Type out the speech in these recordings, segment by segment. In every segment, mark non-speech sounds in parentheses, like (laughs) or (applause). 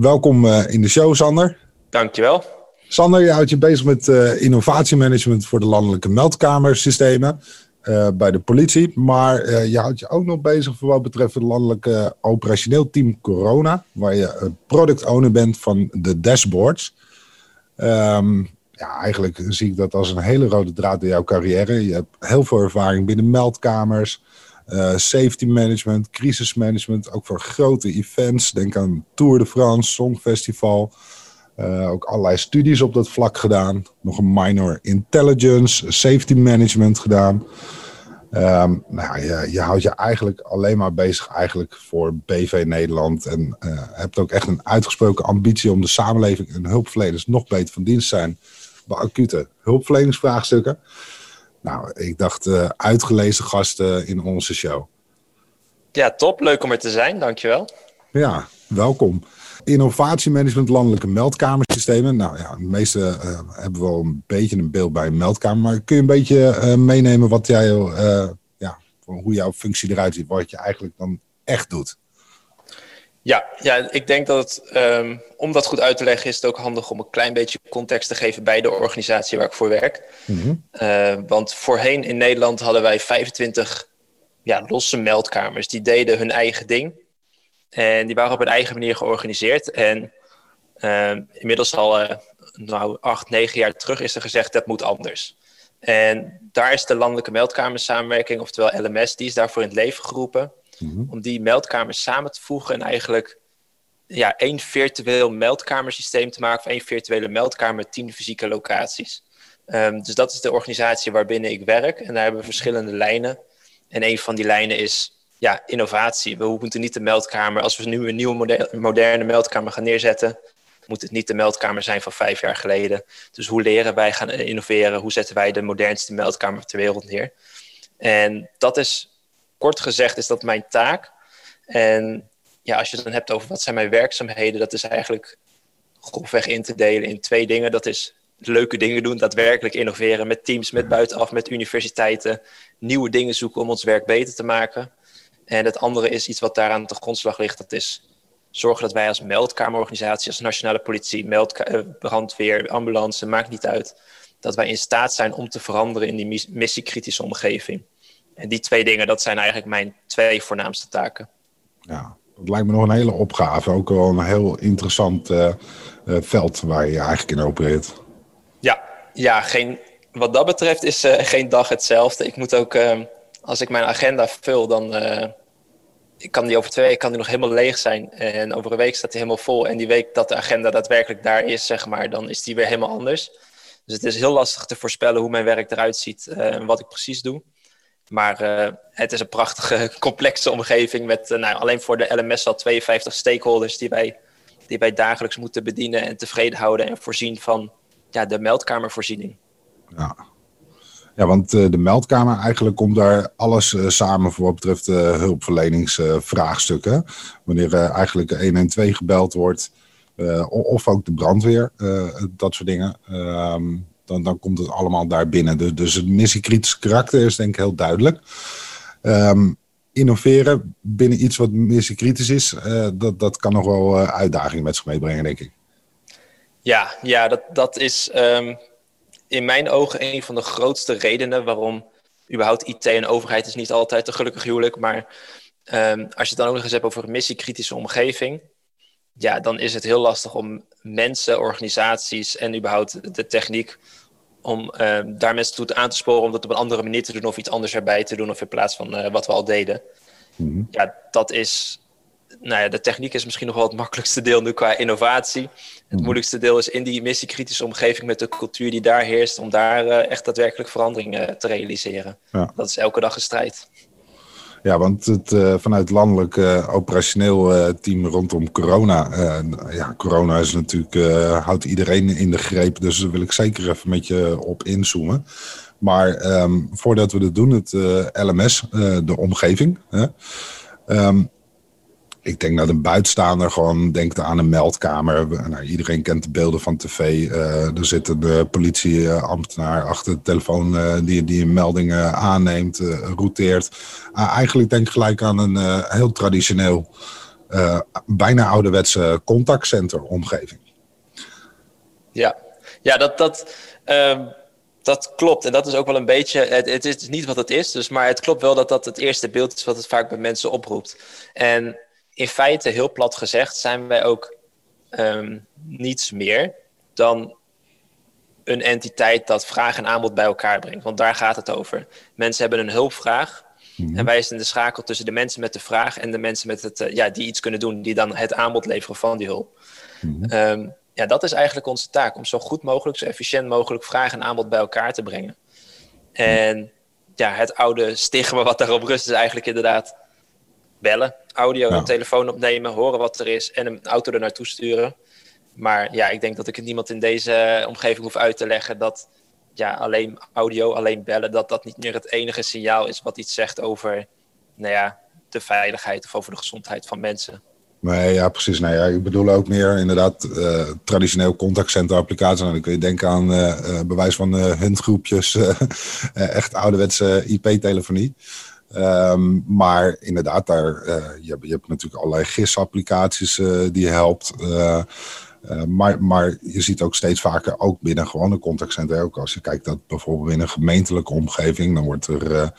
Welkom uh, in de show, Sander. Dankjewel. Sander, je houdt je bezig met uh, innovatiemanagement voor de landelijke meldkamersystemen uh, bij de politie. Maar je houdt je ook nog bezig voor wat betreft het landelijke operationeel team Corona, waar je product owner bent van de dashboards. Um, ja, eigenlijk zie ik dat als een hele rode draad in jouw carrière. Je hebt heel veel ervaring binnen meldkamers, uh, safety management, crisismanagement, ook voor grote events. Denk aan Tour de France, Songfestival. Uh, ook allerlei studies op dat vlak gedaan. Nog een minor intelligence, safety management gedaan. Um, nou, je, je, houdt je eigenlijk alleen maar bezig eigenlijk voor BV Nederland. En uh, hebt ook echt een uitgesproken ambitie om de samenleving en hulpverleners nog beter van dienst te zijn bij acute hulpverleningsvraagstukken. Nou, ik dacht uh, uitgelezen gasten in onze show. Ja, top. Leuk om er te zijn. Dankjewel. Ja, welkom. Innovatiemanagement landelijke meldkamersystemen. Nou ja, de meeste uh, hebben wel een beetje een beeld bij een meldkamer. Maar kun je een beetje uh, meenemen wat jij, ja, hoe jouw functie eruit ziet, wat je eigenlijk dan echt doet? Ja, ja, ik denk dat het, um, om dat goed uit te leggen, is het ook handig om een klein beetje context te geven bij de organisatie waar ik voor werk. Mm -hmm. uh, want voorheen in Nederland hadden wij 25 ja, losse meldkamers. Die deden hun eigen ding. En die waren op hun eigen manier georganiseerd. En uh, inmiddels al uh, nou, acht, negen jaar terug is er gezegd dat moet anders. En daar is de landelijke meldkamersamenwerking, oftewel LMS, die is daarvoor in het leven geroepen. Mm-hmm. Om die meldkamers samen te voegen en eigenlijk ja, één virtueel meldkamersysteem te maken. Of één virtuele meldkamer met tien fysieke locaties. Um, dus dat is de organisatie waarbinnen ik werk. En daar hebben we verschillende lijnen. En een van die lijnen is ja, innovatie. We moeten niet de meldkamer, als we nu een nieuwe moderne meldkamer gaan neerzetten, moet het niet de meldkamer zijn van vijf jaar geleden. Dus hoe leren wij gaan innoveren? Hoe zetten wij de modernste meldkamer ter wereld neer? En dat is kort gezegd is dat mijn taak. En ja, als je het dan hebt over wat zijn mijn werkzaamheden, dat is eigenlijk grofweg in te delen in twee dingen. Dat is leuke dingen doen, daadwerkelijk innoveren met teams, met buitenaf, met universiteiten. Nieuwe dingen zoeken om ons werk beter te maken. En het andere is iets wat daaraan de grondslag ligt. Dat is zorgen dat wij als meldkamerorganisatie, als nationale politie, meld, eh, ambulance, maakt niet uit. Dat wij in staat zijn om te veranderen in die missiekritische omgeving. En die twee dingen, dat zijn eigenlijk mijn twee voornaamste taken. Ja, dat lijkt me nog een hele opgave. Ook wel een heel interessant uh, uh, veld waar je eigenlijk in opereert. Ja, ja geen, wat dat betreft is uh, geen dag hetzelfde. Ik moet ook, als ik mijn agenda vul, dan ik kan die over twee weken kan die nog helemaal leeg zijn. En over een week staat die helemaal vol. En die week dat de agenda daadwerkelijk daar is, zeg maar, dan is die weer helemaal anders. Dus het is heel lastig te voorspellen hoe mijn werk eruit ziet en wat ik precies doe. Maar uh, het is een prachtige, (laughs) complexe omgeving met uh, nou, alleen voor de LMS al 52 stakeholders die wij, die wij dagelijks moeten bedienen en tevreden houden en voorzien van ja, de meldkamervoorziening. Ja, ja want uh, de meldkamer eigenlijk komt daar alles samen voor wat betreft hulpverleningsvraagstukken. Wanneer eigenlijk 112 gebeld wordt, of ook de brandweer, dat soort dingen. Ehm, dan, dan komt het allemaal daar binnen. Dus, dus het missiekritische karakter is denk ik heel duidelijk. Um, innoveren binnen iets wat missiekritisch is, uh, dat, dat kan nog wel uh, uitdagingen met zich meebrengen, denk ik. Ja, ja dat, dat is um, in mijn ogen een van de grootste redenen waarom überhaupt IT en overheid is niet altijd een gelukkig huwelijk. Maar um, als je het dan ook nog eens hebt over een missiekritische omgeving, ja, dan is het heel lastig om mensen, organisaties en überhaupt de techniek om uh, daar mensen toe aan te sporen om dat op een andere manier te doen of iets anders erbij te doen of in plaats van uh, wat we al deden. Mm -hmm. Ja, dat is, nou ja, de techniek is misschien nog wel het makkelijkste deel nu qua innovatie. Het mm -hmm. moeilijkste deel is in die missiekritische omgeving met de cultuur die daar heerst, om daar uh, echt daadwerkelijk verandering te realiseren. Ja. Dat is elke dag een strijd. Ja, want het, uh, vanuit landelijk uh, operationeel uh, team rondom corona. ja, corona is natuurlijk, houdt iedereen in de greep. Dus daar wil ik zeker even met je op inzoomen. Maar um, voordat we dat doen, het LMS, de omgeving. Um, ik denk dat een buitenstaander gewoon denkt aan een meldkamer. Nou, iedereen kent de beelden van tv. Uh, er zit een politieambtenaar achter de telefoon uh, die, die een melding uh, aanneemt, routeert. eigenlijk denk ik gelijk aan een heel traditioneel, bijna ouderwetse contactcenter omgeving. Ja, ja dat, dat, ehm, dat klopt. En dat is ook wel een beetje, het, het is niet wat het is, dus, maar het klopt wel dat dat het eerste beeld is wat het vaak bij mensen oproept. En in feite, heel plat gezegd, zijn wij ook um, niets meer dan een entiteit dat vraag en aanbod bij elkaar brengt. Want daar gaat het over. Mensen hebben een hulpvraag. Mhm. En wij zijn de schakel tussen de mensen met de vraag en de mensen met het, uh, ja, die iets kunnen doen, die dan het aanbod leveren van die hulp. Mhm. um, ja, dat is eigenlijk onze taak, om zo goed mogelijk, zo efficiënt mogelijk vraag en aanbod bij elkaar te brengen. En ja, het oude stigma wat daarop rust is eigenlijk inderdaad bellen, audio en telefoon opnemen, horen wat er is en een auto er naartoe sturen. Maar ja, ik denk dat ik het niemand in deze omgeving hoef uit te leggen dat ja, alleen audio, alleen bellen, dat dat niet meer het enige signaal is wat iets zegt over nou ja, de veiligheid of over de gezondheid van mensen. Nee, ja, precies. Nee, ja, ik bedoel ook meer inderdaad uh, traditioneel contactcenter applicaties. Nou, dan kun je denken aan uh, bewijs van huntgroepjes, (laughs) echt ouderwetse IP-telefonie. Um, maar inderdaad, daar, uh, je, hebt, je hebt natuurlijk allerlei GIS-applicaties uh, die je helpt. Uh, maar, maar je ziet ook steeds vaker, ook binnen gewone contactcenter, ook als je kijkt dat bijvoorbeeld in een gemeentelijke omgeving, dan wordt er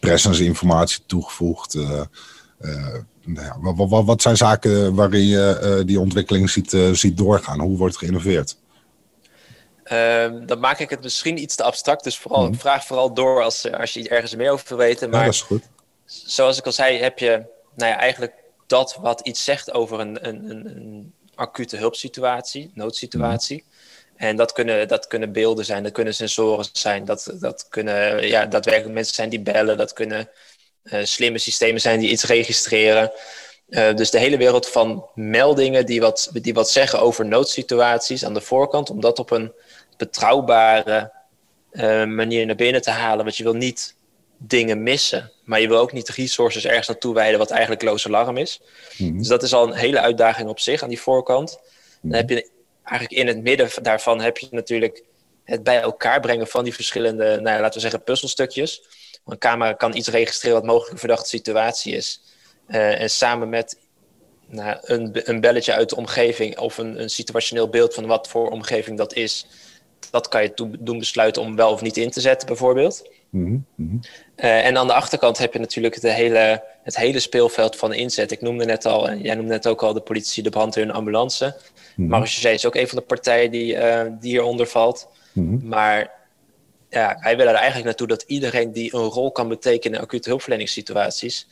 presence-informatie toegevoegd. Nou ja, wat, zijn zaken waarin je die ontwikkeling ziet, ziet doorgaan? Hoe wordt geïnnoveerd? Um, dan maak ik het misschien iets te abstract. Dus vooral, mm. vraag vooral door als, als je ergens meer over wil weten. Maar ja, dat is goed. zoals ik al zei, heb je nou ja, eigenlijk dat wat iets zegt over een, een, een, een acute hulpsituatie, noodsituatie. Mm. En dat kunnen, dat kunnen beelden zijn, dat kunnen sensoren zijn, dat, dat kunnen ja, daadwerkelijk mensen zijn die bellen, dat kunnen uh, slimme systemen zijn die iets registreren. Uh, dus de hele wereld van meldingen die wat, die wat zeggen over noodsituaties aan de voorkant, om dat op een betrouwbare uh, manier naar binnen te halen. Want je wil niet dingen missen, maar je wil ook niet resources ergens naartoe wijden wat eigenlijk loos alarm is. Mhm. Dus dat is al een hele uitdaging op zich aan die voorkant. Dan heb je eigenlijk in het midden daarvan heb je natuurlijk het bij elkaar brengen van die verschillende, nou, laten we zeggen, puzzelstukjes. Een camera kan iets registreren wat mogelijk een verdachte situatie is. Uh, en samen met nou, een, een belletje uit de omgeving of een, een situationeel beeld van wat voor omgeving dat is, dat kan je doen besluiten om wel of niet in te zetten, bijvoorbeeld. Mm -hmm. uh, en aan de achterkant heb je natuurlijk de hele, het hele speelveld van inzet. Ik noemde net al, en jij noemde net ook al de politie, de brandweer en ambulance. Mm -hmm. zei is ook een van de partijen die, uh, die hieronder valt. Mm -hmm. Maar ja, wij willen er eigenlijk naartoe dat iedereen die een rol kan betekenen in acute hulpverleningssituaties,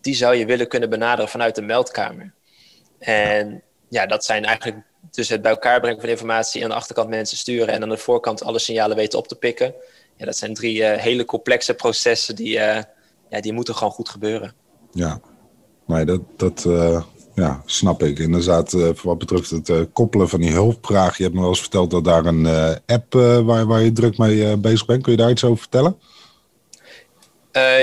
die zou je willen kunnen benaderen vanuit de meldkamer. En ja, dat zijn eigenlijk dus het bij elkaar brengen van informatie aan de achterkant mensen sturen en aan de voorkant alle signalen weten op te pikken. Ja, dat zijn drie uh, hele complexe processen die, uh, ja, die moeten gewoon goed gebeuren. Ja, nee, dat, dat uh, ja, snap ik. Inderdaad, wat betreft het koppelen van die hulpvraag. Je hebt me wel eens verteld dat daar een app waar, waar je druk mee bezig bent. Kun je daar iets over vertellen?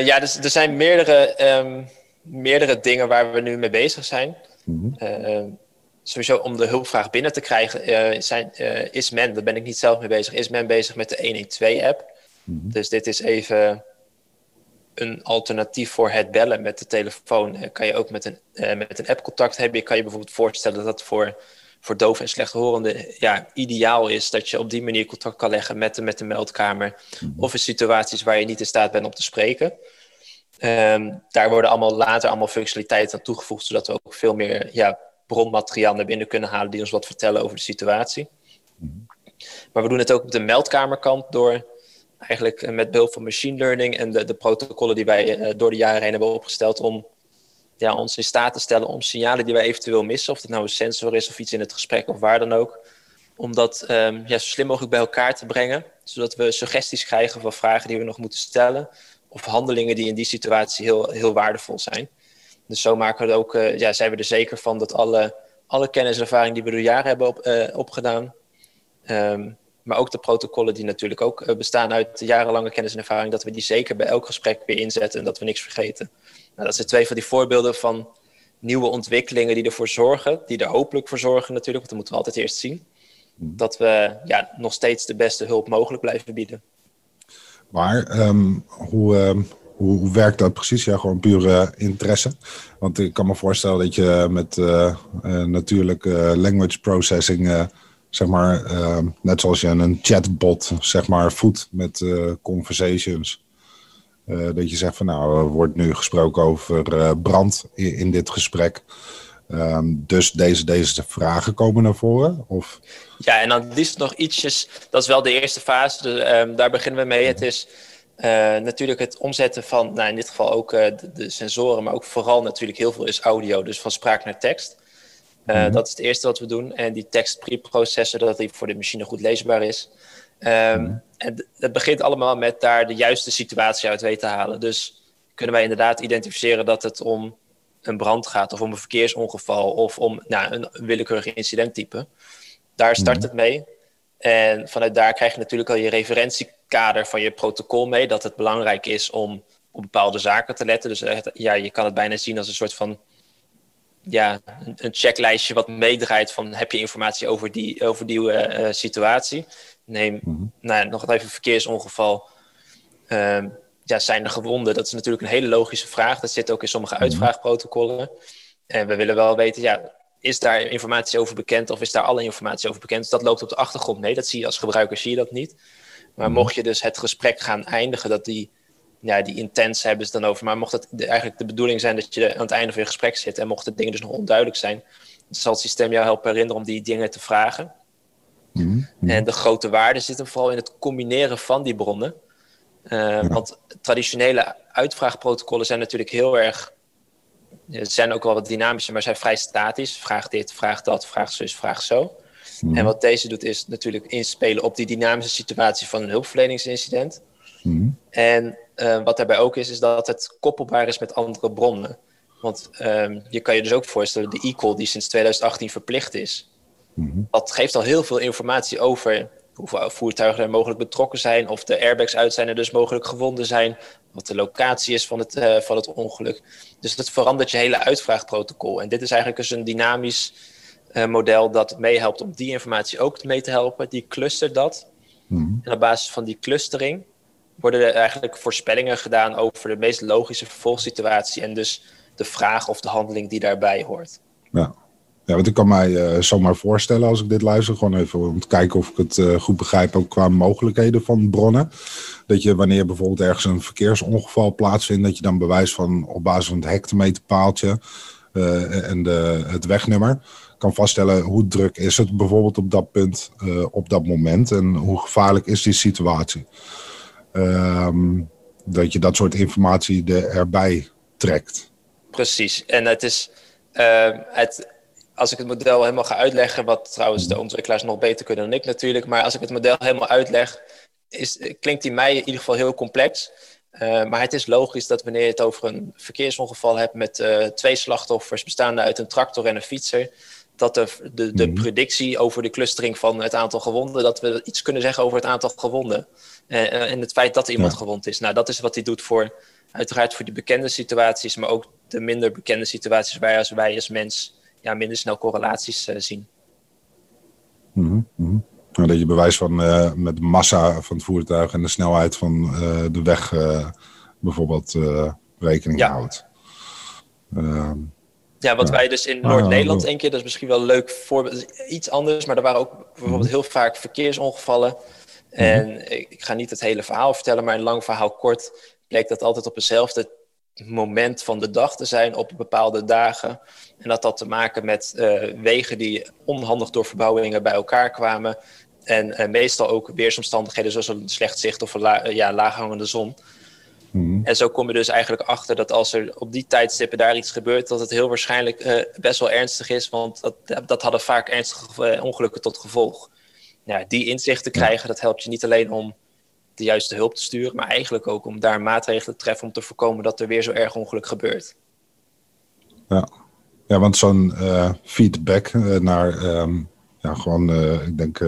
ja, dus, er zijn meerdere, um, meerdere dingen waar we nu mee bezig zijn. Mm -hmm sowieso om de hulpvraag binnen te krijgen, uh, zijn, uh, is men, daar ben ik niet zelf mee bezig, is men bezig met de 112-app. Mm -hmm. Dus dit is even een alternatief voor het bellen met de telefoon. Uh, kan je ook met een, met een app contact hebben. Je kan je bijvoorbeeld voorstellen dat dat voor, voor doof en slechthorenden ja, ideaal is. Dat je op die manier contact kan leggen met de, met de meldkamer. Mm -hmm. Of in situaties waar je niet in staat bent om te spreken. Um, daar worden allemaal later allemaal functionaliteiten aan toegevoegd, zodat we ook veel meer ja, bronmateriaal naar binnen kunnen halen die ons wat vertellen over de situatie. Maar we doen het ook op de meldkamerkant door eigenlijk eh, met behulp van machine learning en de, de protocollen die wij uh, door de jaren heen hebben opgesteld om ja, ons in staat te stellen om signalen die wij eventueel missen, of het nou een sensor is of iets in het gesprek of waar dan ook, om dat um, ja, zo slim mogelijk bij elkaar te brengen, zodat we suggesties krijgen van vragen die we nog moeten stellen, of handelingen die in die situatie heel, heel waardevol zijn. Dus zo maken we ook, ja, zijn we er zeker van dat alle, alle kennis en ervaring die we door jaren hebben op, opgedaan, ehm, maar ook de protocollen die natuurlijk ook bestaan uit jarenlange kennis en ervaring, dat we die zeker bij elk gesprek weer inzetten en dat we niks vergeten. Nou, dat zijn twee van die voorbeelden van nieuwe ontwikkelingen die ervoor zorgen, die er hopelijk voor zorgen natuurlijk, want dat moeten we altijd eerst zien, dat we ja, nog steeds de beste hulp mogelijk blijven bieden. Maar ehm, hoe, um, hoe, werkt dat precies? Ja, gewoon pure interesse. Want ik kan me voorstellen dat je met uh, natuurlijk language processing, zeg maar, ehm, net zoals je een chatbot, zeg maar, voedt met conversations. dat je zegt van nou, er wordt nu gesproken over brand in, dit gesprek. dus deze, deze vragen komen naar voren? Of? Ja, en dan liefst nog ietsjes. Dat is wel de eerste fase. Um, daar beginnen we mee. Het is natuurlijk het omzetten van, nou in dit geval ook uh, de, de, sensoren, maar ook vooral natuurlijk heel veel is audio, dus van spraak naar tekst. Mm -hmm. Dat is het eerste wat we doen. En die tekst preprocessen, dat die voor de machine goed leesbaar is. Um, mm -hmm. En het begint allemaal met daar de juiste situatie uit weten te halen. Dus kunnen wij inderdaad identificeren dat het om een brand gaat, of om een verkeersongeval, of om nou, een willekeurig incidenttype. Daar start mhm. het mee. En vanuit daar krijg je natuurlijk al je referentiekader van je protocol mee. Dat het belangrijk is om op bepaalde zaken te letten. Dus ja, je kan het bijna zien als een soort van ja, een checklijstje wat meedraait van heb je informatie over die, over die uh, situatie. Neem mm -hmm. nou, nog even een verkeersongeval. Uh, ja, zijn er gewonden? Dat is natuurlijk een hele logische vraag. Dat zit ook in sommige mm -hmm. uitvraagprotocollen. En we willen wel weten, ja, is daar informatie over bekend of is daar alle informatie over bekend? Dus dat loopt op de achtergrond mee. Dat zie je als gebruiker, zie je dat niet. Maar mhm. mocht je dus het gesprek gaan eindigen, dat die, ja, die intens hebben ze dan over. Maar mocht het eigenlijk de bedoeling zijn dat je aan het einde van je gesprek zit en mocht de dingen dus nog onduidelijk zijn, dan zal het systeem jou helpen herinneren om die dingen te vragen. Mm -hmm. En de grote waarde zit hem vooral in het combineren van die bronnen. Uh, ja. Want traditionele uitvraagprotocollen zijn natuurlijk heel erg ze zijn ook wel wat dynamischer, maar zijn vrij statisch. Vraag dit, vraag dat, vraag zus, vraag zo. Mm. En wat deze doet is natuurlijk inspelen op die dynamische situatie van een hulpverleningsincident. Mm. En uh, wat daarbij ook is, is dat het koppelbaar is met andere bronnen. Want um, je kan je dus ook voorstellen, de e-call die sinds 2018 verplicht is, mm. dat geeft al heel veel informatie over hoeveel voertuigen er mogelijk betrokken zijn, of de airbags uit zijn en dus mogelijk gewonden zijn, wat de locatie is van het, uh, van het ongeluk. Dus dat verandert je hele uitvraagprotocol. En dit is eigenlijk dus een dynamisch model dat meehelpt om die informatie ook mee te helpen. Die clustert dat. Mm. En op basis van die clustering worden er eigenlijk voorspellingen gedaan over de meest logische vervolgssituatie en dus de vraag of de handeling die daarbij hoort. Ja. Ja, want ik kan mij uh, zomaar voorstellen als ik dit luister, gewoon even om te kijken of ik het uh, goed begrijp, ook qua mogelijkheden van bronnen. Dat je wanneer bijvoorbeeld ergens een verkeersongeval plaatsvindt, dat je dan bewijs van op basis van het hectometerpaaltje uh, en de, het wegnummer kan vaststellen hoe druk is het bijvoorbeeld op dat punt, op dat moment en hoe gevaarlijk is die situatie. Um, dat je dat soort informatie er, erbij trekt. Precies, en het is het als ik het model helemaal ga uitleggen, wat trouwens de ontwikkelaars nog beter kunnen dan ik natuurlijk, maar als ik het model helemaal uitleg, is, klinkt die mij in ieder geval heel complex. Uh, maar het is logisch dat wanneer je het over een verkeersongeval hebt met uh, twee slachtoffers bestaande uit een tractor en een fietser, dat de, de, de mm -hmm. predictie over de clustering van het aantal gewonden, dat we iets kunnen zeggen over het aantal gewonden. Uh, en het feit dat iemand ja. gewond is. Nou, dat is wat hij doet voor, uiteraard voor die bekende situaties, maar ook de minder bekende situaties waar als wij als mens ja, minder snel correlaties uh, zien. Mm -hmm. Dat je bewijs van uh, met de massa van het voertuig en de snelheid van de weg bijvoorbeeld rekening ja. houdt. Ehm, ja, wat wij dus in Noord-Nederland één keer, dat is misschien wel een leuk voorbeeld, iets anders, maar er waren ook bijvoorbeeld -hmm. heel vaak verkeersongevallen. En mm -hmm. ik, ga niet het hele verhaal vertellen, maar een lang verhaal kort bleek dat altijd op eenzelfde moment van de dag te zijn op bepaalde dagen. En dat had te maken met uh, wegen die onhandig door verbouwingen bij elkaar kwamen. En uh, meestal ook weersomstandigheden zoals een slecht zicht of een la ja, laaghangende zon. Mm. En zo kom je dus eigenlijk achter dat als er op die tijdstippen daar iets gebeurt, dat het heel waarschijnlijk uh, best wel ernstig is. Want dat, dat hadden vaak ernstige ongelukken tot gevolg. Ja, die inzicht te krijgen, dat helpt je niet alleen om de juiste hulp te sturen, maar eigenlijk ook om daar maatregelen te treffen om te voorkomen dat er weer zo erg ongeluk gebeurt. Ja, ja want zo'n feedback naar ehm, ja, gewoon, ik denk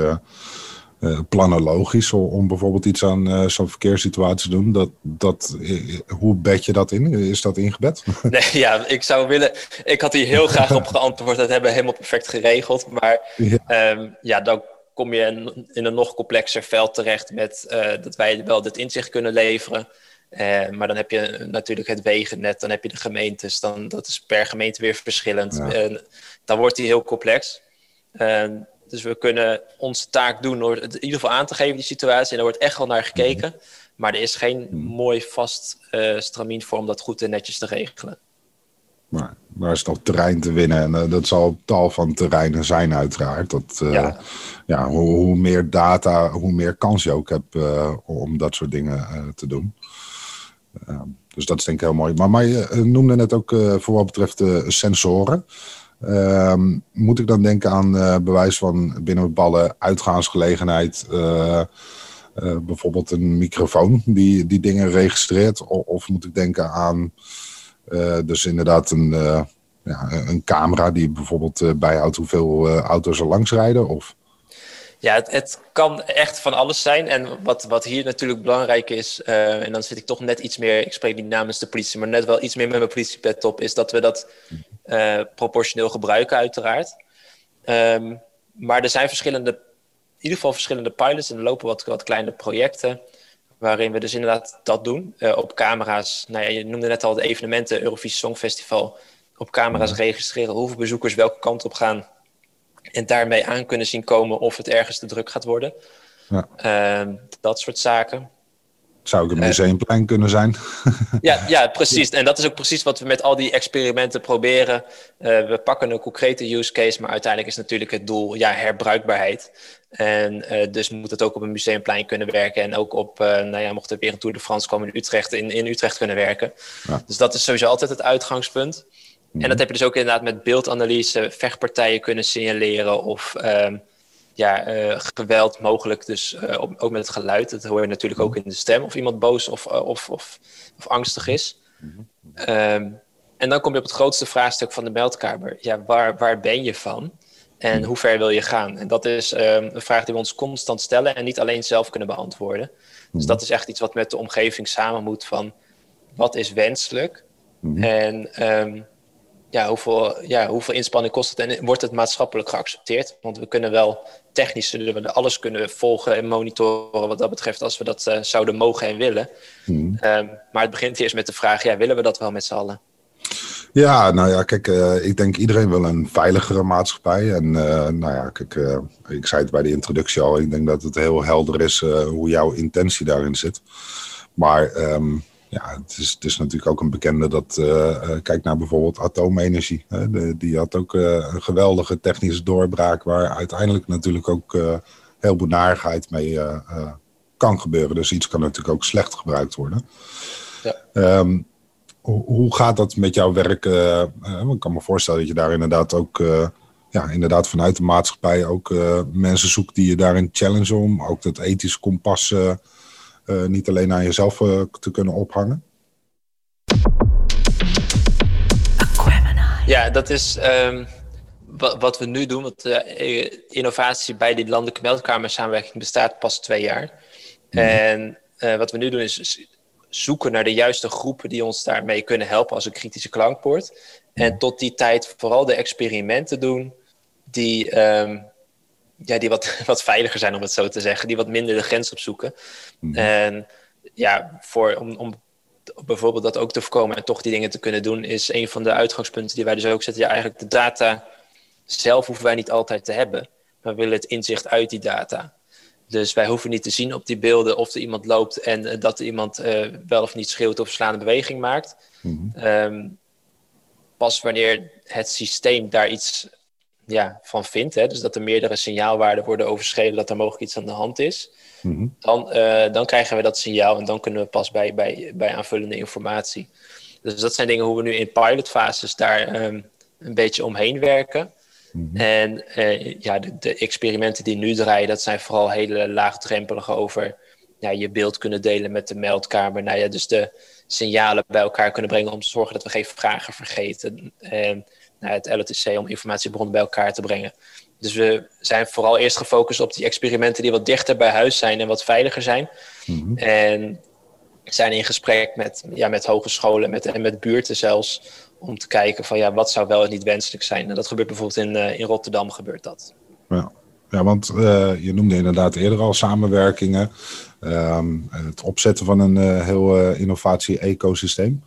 uh, planologisch om bijvoorbeeld iets aan uh, zo'n verkeerssituatie te doen. Dat, dat, uh, hoe bed je dat in? Is dat ingebed? (laughs) Nee, ja, ik zou willen. Ik had hier heel graag op geantwoord. Dat hebben we helemaal perfect geregeld. Maar ja, um, ja dan kom je in, in, een nog complexer veld terecht met dat wij wel dit inzicht kunnen leveren. maar dan heb je natuurlijk het wegennet, dan heb je de gemeentes, dan, dat is per gemeente weer verschillend. Ja. dan wordt die heel complex. Ehm, dus we kunnen onze taak doen door het in ieder geval aan te geven, die situatie. En er wordt echt wel naar gekeken. Mhm. Maar er is geen mhm. mooi vast uh, stramien voor om dat goed en netjes te regelen. Maar daar is nog terrein te winnen. En uh, dat zal tal van terreinen zijn, uiteraard. Dat, uh, ja. ja hoe, hoe, meer data, hoe meer kans je ook hebt om dat soort dingen te doen. dus dat is denk ik heel mooi. Maar, maar je noemde net ook voor wat betreft de sensoren. Ehm, moet ik dan denken aan uh, bewijs van binnen bepaalde uitgaansgelegenheid, uh, uh, bijvoorbeeld een microfoon die, die dingen registreert? Of, of moet ik denken aan dus inderdaad een, ja, een camera die bijvoorbeeld bijhoudt hoeveel auto's er langs rijden? Of? Ja, het, het, kan echt van alles zijn. En wat, wat hier natuurlijk belangrijk is, en dan zit ik toch net iets meer, ik spreek niet namens de politie, maar net wel iets meer met mijn politiepet op, is dat we dat uh, proportioneel gebruiken, uiteraard. Um, maar er zijn verschillende, in ieder geval verschillende pilots en er lopen wat, wat kleine projecten. Waarin we dus inderdaad dat doen. Uh, op camera's, nou ja, je noemde net al het evenementen, Eurovisie Songfestival. Op camera's registreren hoeveel bezoekers welke kant op gaan. En daarmee aan kunnen zien komen of het ergens te druk gaat worden. Ja. Uh, dat soort zaken. Zou ik een museumplein kunnen zijn? (laughs) ja, ja, (laughs) precies. En dat is ook precies wat we met al die experimenten proberen. Uh, we pakken een concrete use case, maar uiteindelijk is natuurlijk het doel ja, herbruikbaarheid. En uh, dus moet het ook op een museumplein kunnen werken. En ook op, nou ja, mocht er weer een Tour de France komen in Utrecht, in, in Utrecht kunnen werken. Ja. Dus dat is sowieso altijd het uitgangspunt. En dat heb je dus ook inderdaad met beeldanalyse, vechtpartijen kunnen signaleren of... Uh, ja, uh, geweld mogelijk, dus uh, ook met het geluid. Dat hoor je natuurlijk ook in de stem, of iemand boos of, uh, of, of, of, angstig is. Um, en dan kom je op het grootste vraagstuk van de meldkamer. Ja, waar, waar ben je van? En hoe ver wil je gaan? En dat is um, een vraag die we ons constant stellen en niet alleen zelf kunnen beantwoorden. Dus dat is echt iets wat met de omgeving samen moet van wat is wenselijk? En um, ja, hoeveel, ja, hoeveel inspanning kost het en wordt het maatschappelijk geaccepteerd? Want we kunnen wel technisch zullen we alles kunnen volgen en monitoren wat dat betreft als we dat uh, zouden mogen en willen. Hmm. Um, maar het begint eerst met de vraag, ja, willen we dat wel met z'n allen? Ja, nou ja, kijk, uh, ik denk iedereen wil een veiligere maatschappij. En uh, nou ja, kijk, ik zei het bij de introductie al, ik denk dat het heel helder is hoe jouw intentie daarin zit. Maar um, ja, het is, het is natuurlijk ook een bekende dat, uh, kijk naar bijvoorbeeld atoomenergie. Hè, de, die had ook uh, een geweldige technische doorbraak, waar uiteindelijk natuurlijk ook heel veel narigheid mee kan gebeuren. Dus iets kan natuurlijk ook slecht gebruikt worden. Ja. Um, hoe, gaat dat met jouw werk? ik kan me voorstellen dat je daar inderdaad ook, ja, inderdaad vanuit de maatschappij ook mensen zoekt die je daarin challenge om. Ook dat ethische kompas niet alleen aan jezelf uh, te kunnen ophangen? Ja, dat is um, wat we nu doen. Want uh, innovatie bij die landelijke meldkamersamenwerking bestaat pas twee jaar. Mm. En wat we nu doen is zoeken naar de juiste groepen die ons daarmee kunnen helpen als een kritische klankpoort. Mm. En tot die tijd vooral de experimenten doen die um, ja, die wat, (laughs) wat veiliger zijn, om het zo te zeggen. Die wat minder de grens opzoeken. Mm. En ja, voor, om, om bijvoorbeeld dat ook te voorkomen en toch die dingen te kunnen doen, is een van de uitgangspunten die wij dus ook zetten. Ja, eigenlijk de data zelf hoeven wij niet altijd te hebben. Maar we willen het inzicht uit die data. Dus wij hoeven niet te zien op die beelden of er iemand loopt en uh, dat iemand uh, wel of niet schreeuwt of slaande beweging maakt. Mm -hmm. um, pas wanneer het systeem daar iets ja, van vindt, hè, dus dat er meerdere signaalwaarden worden overschreden dat er mogelijk iets aan de hand is, mm-hmm. dan, uh, dan krijgen we dat signaal en dan kunnen we pas bij, bij, bij aanvullende informatie. Dus dat zijn dingen hoe we nu in pilotfases daar um, een beetje omheen werken. Mm-hmm. En uh, ja, de, de, experimenten die nu draaien, dat zijn vooral hele laagdrempelige over ja, je beeld kunnen delen met de meldkamer. Nou ja, dus de signalen bij elkaar kunnen brengen om te zorgen dat we geen vragen vergeten. En nou, het LTC om informatiebronnen bij elkaar te brengen. Dus we zijn vooral eerst gefocust op die experimenten die wat dichter bij huis zijn en wat veiliger zijn. Mm En zijn in gesprek met, ja, met hogescholen met, en met buurten zelfs. Om te kijken van ja, wat zou wel en niet wenselijk zijn. En dat gebeurt bijvoorbeeld in, uh, in Rotterdam gebeurt dat. Ja, ja want uh, je noemde inderdaad eerder al samenwerkingen. Um, het opzetten van een uh, heel innovatie-ecosysteem.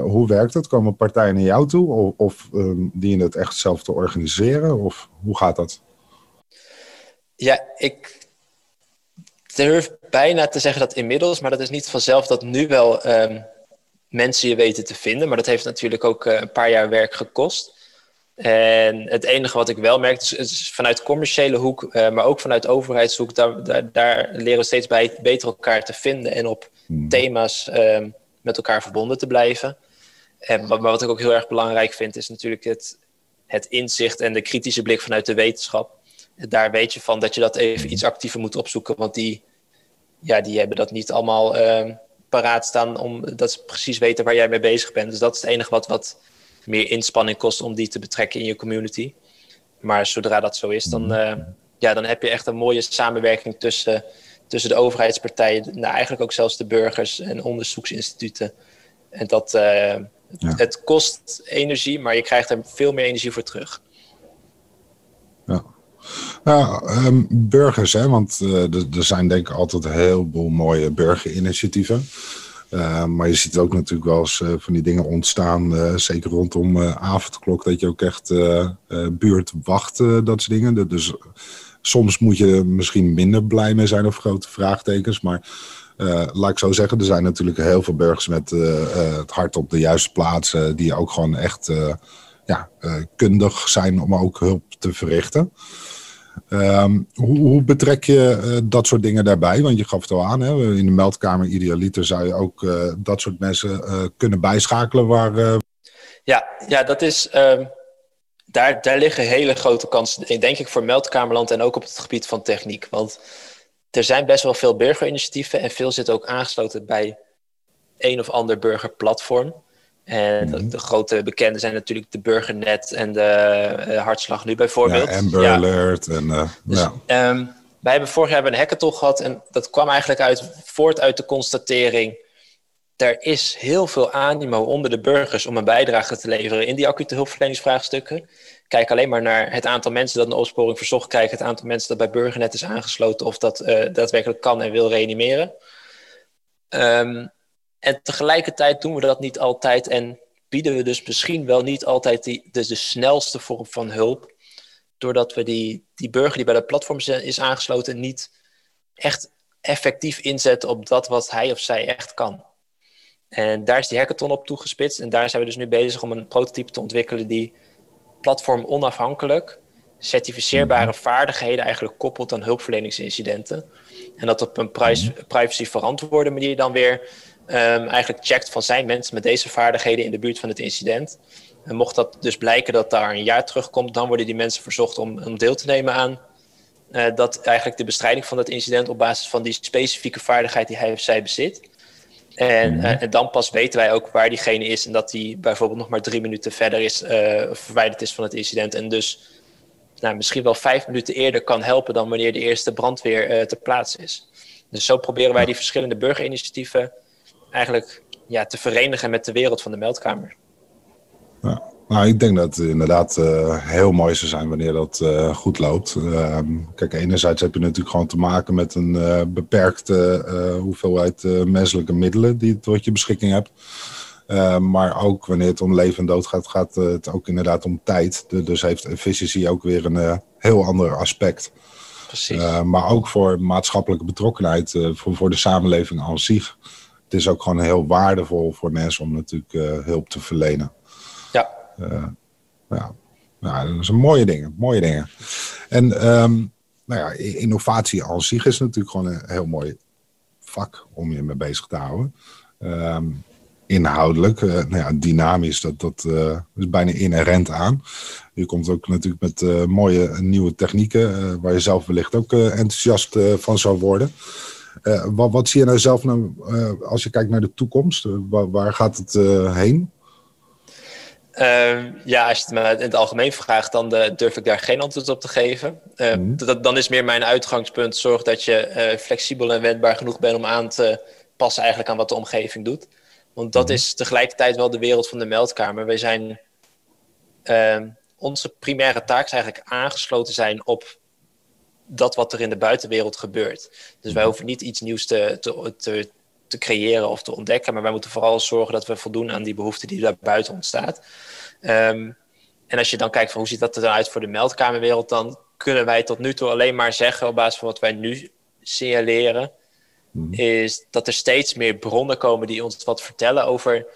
Hoe werkt dat? Komen partijen naar jou toe? Of, of um, dienen het echt zelf te organiseren? Of hoe gaat dat? Ja, ik durf bijna te zeggen dat inmiddels, maar dat is niet vanzelf dat nu wel um, mensen je weten te vinden. Maar dat heeft natuurlijk ook uh, een paar jaar werk gekost. En het enige wat ik wel merk, is, is vanuit commerciële hoek, uh, maar ook vanuit overheidshoek, daar, daar, daar, leren we steeds bij, beter elkaar te vinden en op hmm. thema's um, met elkaar verbonden te blijven. En, maar, wat ik ook heel erg belangrijk vind, is natuurlijk het, het inzicht en de kritische blik vanuit de wetenschap. Daar weet je van dat je dat even iets actiever moet opzoeken, want die, ja, die hebben dat niet allemaal uh, paraat staan, omdat ze precies weten waar jij mee bezig bent. Dus dat is het enige wat, wat meer inspanning kost om die te betrekken in je community. Maar zodra dat zo is, dan, uh, ja, dan heb je echt een mooie samenwerking tussen, tussen de overheidspartijen, nou, eigenlijk ook zelfs de burgers en onderzoeksinstituten. En dat, uh, ja. het kost energie, maar je krijgt er veel meer energie voor terug. Ja. Nou, um, burgers, hè, want uh, er zijn denk ik altijd een heleboel mooie burgerinitiatieven. Uh, maar je ziet ook natuurlijk wel eens uh, van die dingen ontstaan, uh, zeker rondom avondklok, dat je ook echt buurt wacht, dat soort dingen. Dus soms moet je misschien minder blij mee zijn of grote vraagtekens. Maar laat ik zo zeggen, er zijn natuurlijk heel veel burgers met het hart op de juiste plaats, die ook gewoon echt ja, kundig zijn om ook hulp te verrichten. Um, hoe, hoe, betrek je dat soort dingen daarbij? Want je gaf het al aan, hè? in de meldkamer idealiter zou je ook dat soort mensen kunnen bijschakelen. Waar, ja, ja, dat is. Um, daar, daar liggen hele grote kansen, denk ik, voor meldkamerland en ook op het gebied van techniek. Want er zijn best wel veel burgerinitiatieven en veel zitten ook aangesloten bij een of ander burgerplatform. En de, mhm. de, grote bekende zijn natuurlijk de Burgernet en de uh, Hartslag nu bijvoorbeeld. Ja, Amber ja. Alert. En, uh, dus, ja. Um, wij hebben vorig jaar een hackathon gehad en dat kwam eigenlijk uit, voort uit de constatering... er is heel veel animo onder de burgers om een bijdrage te leveren in die acute hulpverleningsvraagstukken. Kijk alleen maar naar het aantal mensen dat een opsporing verzocht krijgt... het aantal mensen dat bij Burgernet is aangesloten of dat uh, daadwerkelijk kan en wil reanimeren... Um, en tegelijkertijd doen we dat niet altijd en bieden we dus misschien wel niet altijd die, dus de snelste vorm van hulp. Doordat we die, die burger die bij de platform is aangesloten niet echt effectief inzetten op dat wat hij of zij echt kan. En daar is die hackathon op toegespitst. En daar zijn we dus nu bezig om een prototype te ontwikkelen die platform onafhankelijk certificeerbare mhm. vaardigheden eigenlijk koppelt aan hulpverleningsincidenten. En dat op een privacy, mhm. privacy verantwoorde manier dan weer um, eigenlijk checkt van zijn mensen met deze vaardigheden in de buurt van het incident. En mocht dat dus blijken dat daar een jaar terugkomt, dan worden die mensen verzocht om, om deel te nemen aan uh, dat eigenlijk de bestrijding van dat incident op basis van die specifieke vaardigheid die hij of zij bezit. En, uh, en, dan pas weten wij ook waar diegene is en dat die bijvoorbeeld nog maar drie minuten verder is, uh, verwijderd is van het incident. En dus nou, misschien wel vijf minuten eerder kan helpen dan wanneer de eerste brandweer ter plaatse is. Dus zo proberen wij die verschillende burgerinitiatieven eigenlijk ja, te verenigen met de wereld van de meldkamer. Ja. Nou, ik denk dat het inderdaad uh, heel mooi zou zijn wanneer dat uh, goed loopt. Uh, kijk, enerzijds heb je natuurlijk gewoon te maken met een eh, beperkte hoeveelheid menselijke middelen die je tot je beschikking hebt. maar ook wanneer het om leven en dood gaat, gaat het ook inderdaad om tijd. dus heeft efficiëntie ook weer een heel ander aspect. Precies. maar ook voor maatschappelijke betrokkenheid, voor, voor de samenleving aan zich het is ook gewoon heel waardevol voor mensen om natuurlijk hulp te verlenen. Uh, ja. Nou, dat zijn mooie dingen, mooie dingen. En um, nou ja, innovatie aan zich is natuurlijk gewoon een heel mooi vak om je mee bezig te houden. Um, inhoudelijk, uh, nou ja, dynamisch, dat, dat uh, is bijna inherent aan. Je komt ook natuurlijk met mooie nieuwe technieken, waar je zelf wellicht ook enthousiast van zou worden. wat, wat, zie je nou zelf nou, als je kijkt naar de toekomst? Waar, waar, gaat het heen? Ehm, ja, als je het me in het algemeen vraagt, dan durf ik daar geen antwoord op te geven. Ehm, mhm. dan is meer mijn uitgangspunt: zorg dat je flexibel en wendbaar genoeg bent om aan te passen eigenlijk aan wat de omgeving doet. Want dat mhm. is tegelijkertijd wel de wereld van de meldkamer. Wij zijn, ehm, onze primaire taak is eigenlijk aangesloten zijn op dat wat er in de buitenwereld gebeurt. Dus wij mhm. hoeven niet iets nieuws te, te, te, te, creëren of te ontdekken, maar wij moeten vooral zorgen dat we voldoen aan die behoefte die daar buiten ontstaat. Ehm, en als je dan kijkt van hoe ziet dat er dan uit voor de meldkamerwereld, dan kunnen wij tot nu toe alleen maar zeggen op basis van wat wij nu signaleren, Mhm. is dat er steeds meer bronnen komen die ons wat vertellen over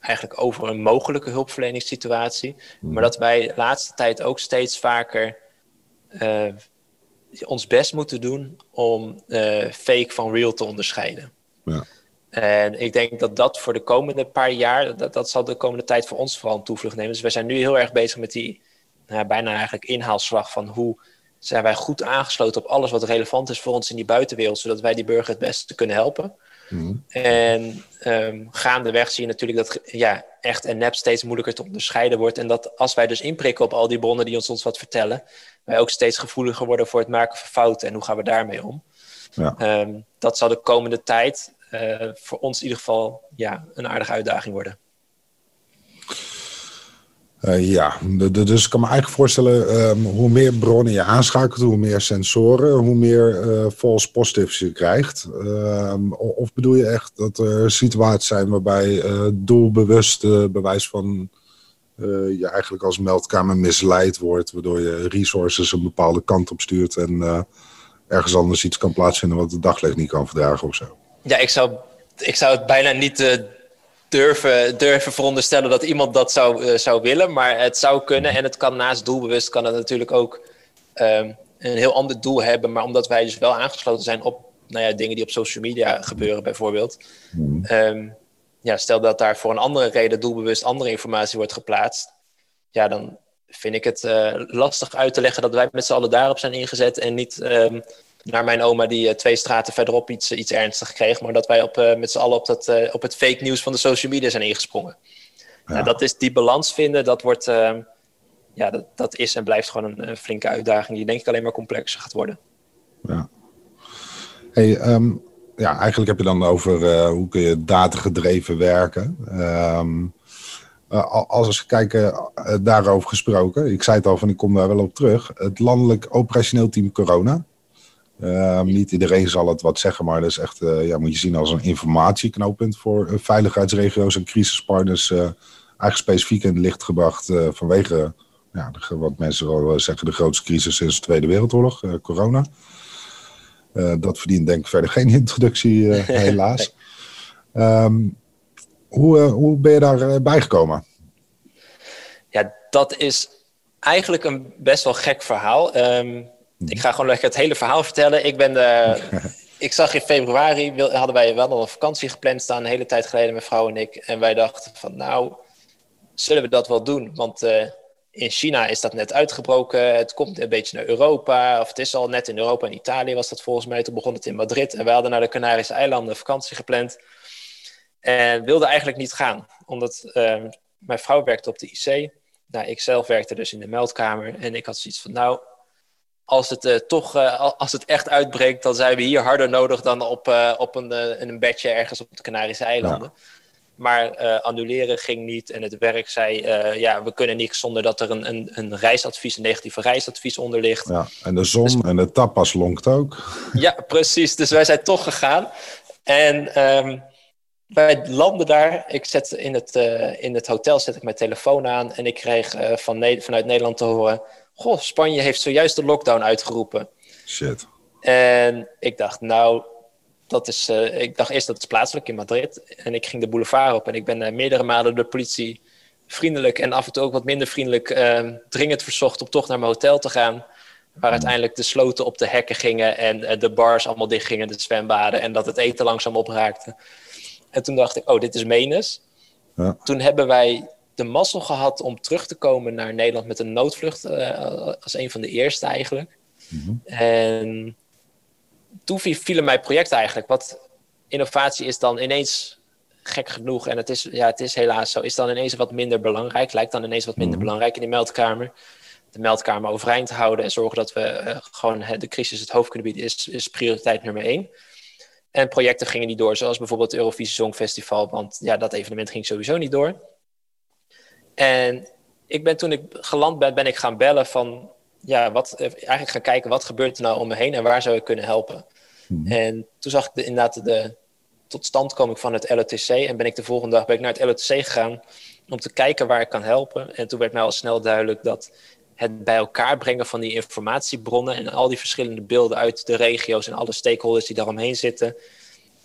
eigenlijk over een mogelijke hulpverleningssituatie. Mhm. Maar dat wij de laatste tijd ook steeds vaker uh, ons best moeten doen om uh, fake van real te onderscheiden. Ja. En ik denk dat dat voor de komende paar jaar, dat, dat zal de komende tijd voor ons vooral een toevlucht nemen. Dus wij zijn nu heel erg bezig met die nou, bijna eigenlijk inhaalslag van hoe zijn wij goed aangesloten op alles wat relevant is voor ons in die buitenwereld, zodat wij die burger het beste kunnen helpen. Mm. En um, gaandeweg zie je natuurlijk dat ja, echt en nep steeds moeilijker te onderscheiden wordt. En dat als wij dus inprikken op al die bronnen die ons, ons wat vertellen, wij ook steeds gevoeliger worden voor het maken van fouten en hoe gaan we daarmee om. Ja. Um, dat zal de komende tijd uh, voor ons in ieder geval ja, een aardige uitdaging worden. Uh, ja, dus ik kan me eigenlijk voorstellen, um, hoe meer bronnen je aanschakelt, hoe meer sensoren, hoe meer uh, false positives je krijgt. Um, of bedoel je echt dat er situaties zijn waarbij uh, doelbewust bewijs van je eigenlijk als meldkamer misleid wordt, waardoor je resources een bepaalde kant op stuurt en ergens anders iets kan plaatsvinden wat het daglicht niet kan verdragen of zo? Ja, ik zou, ik zou het bijna niet durven, durven veronderstellen dat iemand dat zou, uh, zou willen. Maar het zou kunnen en het kan naast doelbewust kan het natuurlijk ook um, een heel ander doel hebben. Maar omdat wij dus wel aangesloten zijn op nou ja, dingen die op social media gebeuren bijvoorbeeld. Um, ja, stel dat daar voor een andere reden doelbewust andere informatie wordt geplaatst. Ja, dan vind ik het uh, lastig uit te leggen dat wij met z'n allen daarop zijn ingezet en niet um, naar mijn oma die uh, twee straten verderop iets, iets ernstigs kreeg. Maar dat wij op, met z'n allen op, dat, op het fake nieuws van de social media zijn ingesprongen. Ja. Nou, dat is die balans vinden, dat, wordt, ehm, ja, dat, dat is en blijft gewoon een, een, flinke uitdaging die denk ik alleen maar complexer gaat worden. Ja. Hey, um, ja, eigenlijk heb je dan over hoe kun je datagedreven werken. Um, als we kijken, daarover gesproken, ik zei het al van ik kom daar wel op terug. Het landelijk operationeel team corona, Uh, niet iedereen zal het wat zeggen, maar dat is echt, uh, ja, moet je zien als een informatieknooppunt voor uh, veiligheidsregio's en crisispartners. eigenlijk specifiek in het licht gebracht vanwege, ja, de, wat mensen wel zeggen, de grootste crisis sinds de Tweede Wereldoorlog, corona. dat verdient denk ik verder geen (laughs) introductie, (laughs) helaas. um, hoe, hoe ben je daar bijgekomen? Ja, dat is eigenlijk een best wel gek verhaal. Um, ik ga gewoon lekker het hele verhaal vertellen. Ik, ben de, (laughs) ik zag in februari, hadden wij wel al een vakantie gepland staan, een hele tijd geleden, mijn vrouw en ik. En wij dachten van, nou, zullen we dat wel doen? Want uh, in China is dat net uitgebroken. Het komt een beetje naar Europa. Of het is al net in Europa en Italië was dat volgens mij. Toen begon het in Madrid. En wij hadden naar de Canarische eilanden vakantie gepland. En wilden eigenlijk niet gaan. Omdat uh, mijn vrouw werkte op de IC. Nou, ik zelf werkte dus in de meldkamer. En ik had zoiets van, nou, als het uh, toch, uh, als het echt uitbreekt, dan zijn we hier harder nodig dan op, uh, op een, een bedje ergens op de Canarische eilanden. Ja. Maar annuleren ging niet en het werk zei, ja, we kunnen niet zonder dat er een, een, een reisadvies, een negatieve reisadvies onder ligt. Ja, en de zon dus, en de tapas lonkt ook. Ja, precies. Dus wij zijn toch gegaan. En um, wij landen daar. Ik zet in het, in het hotel zet ik mijn telefoon aan en ik kreeg van ne vanuit Nederland te horen Goh, Spanje heeft zojuist de lockdown uitgeroepen. Shit. En ik dacht, nou, dat is, uh, ik dacht eerst dat is plaatselijk in Madrid. En ik ging de boulevard op en ik ben meerdere malen door de politie vriendelijk en af en toe ook wat minder vriendelijk uh, dringend verzocht om toch naar mijn hotel te gaan. Waar hmm. uiteindelijk de sloten op de hekken gingen en de bars allemaal dicht gingen, de zwembaden en dat het eten langzaam opraakte. En toen dacht ik, oh, dit is menens. Ja. Toen hebben wij de mazzel gehad om terug te komen naar Nederland met een noodvlucht. Uh, als een van de eerste eigenlijk. Mhm. En toen vielen mijn project eigenlijk. Wat innovatie is dan ineens gek genoeg, en het is, ja, het is helaas zo, is dan ineens wat minder belangrijk. Lijkt dan ineens wat minder mhm. belangrijk in die meldkamer. De meldkamer overeind houden en zorgen dat we uh, gewoon de crisis het hoofd kunnen bieden, is, is prioriteit nummer één. En projecten gingen niet door, zoals bijvoorbeeld het Eurovisie Songfestival, want ja, dat evenement ging sowieso niet door. En ik ben toen ik geland ben, ben ik gaan bellen van, ja, wat, eh, eigenlijk gaan kijken wat gebeurt er nou om me heen en waar zou ik kunnen helpen. Mhm. En toen zag ik de, inderdaad de totstandkoming van het LOTC en ben ik de volgende dag ben ik naar het LOTC gegaan om te kijken waar ik kan helpen. En toen werd mij al snel duidelijk dat het bij elkaar brengen van die informatiebronnen en al die verschillende beelden uit de regio's en alle stakeholders die daaromheen zitten,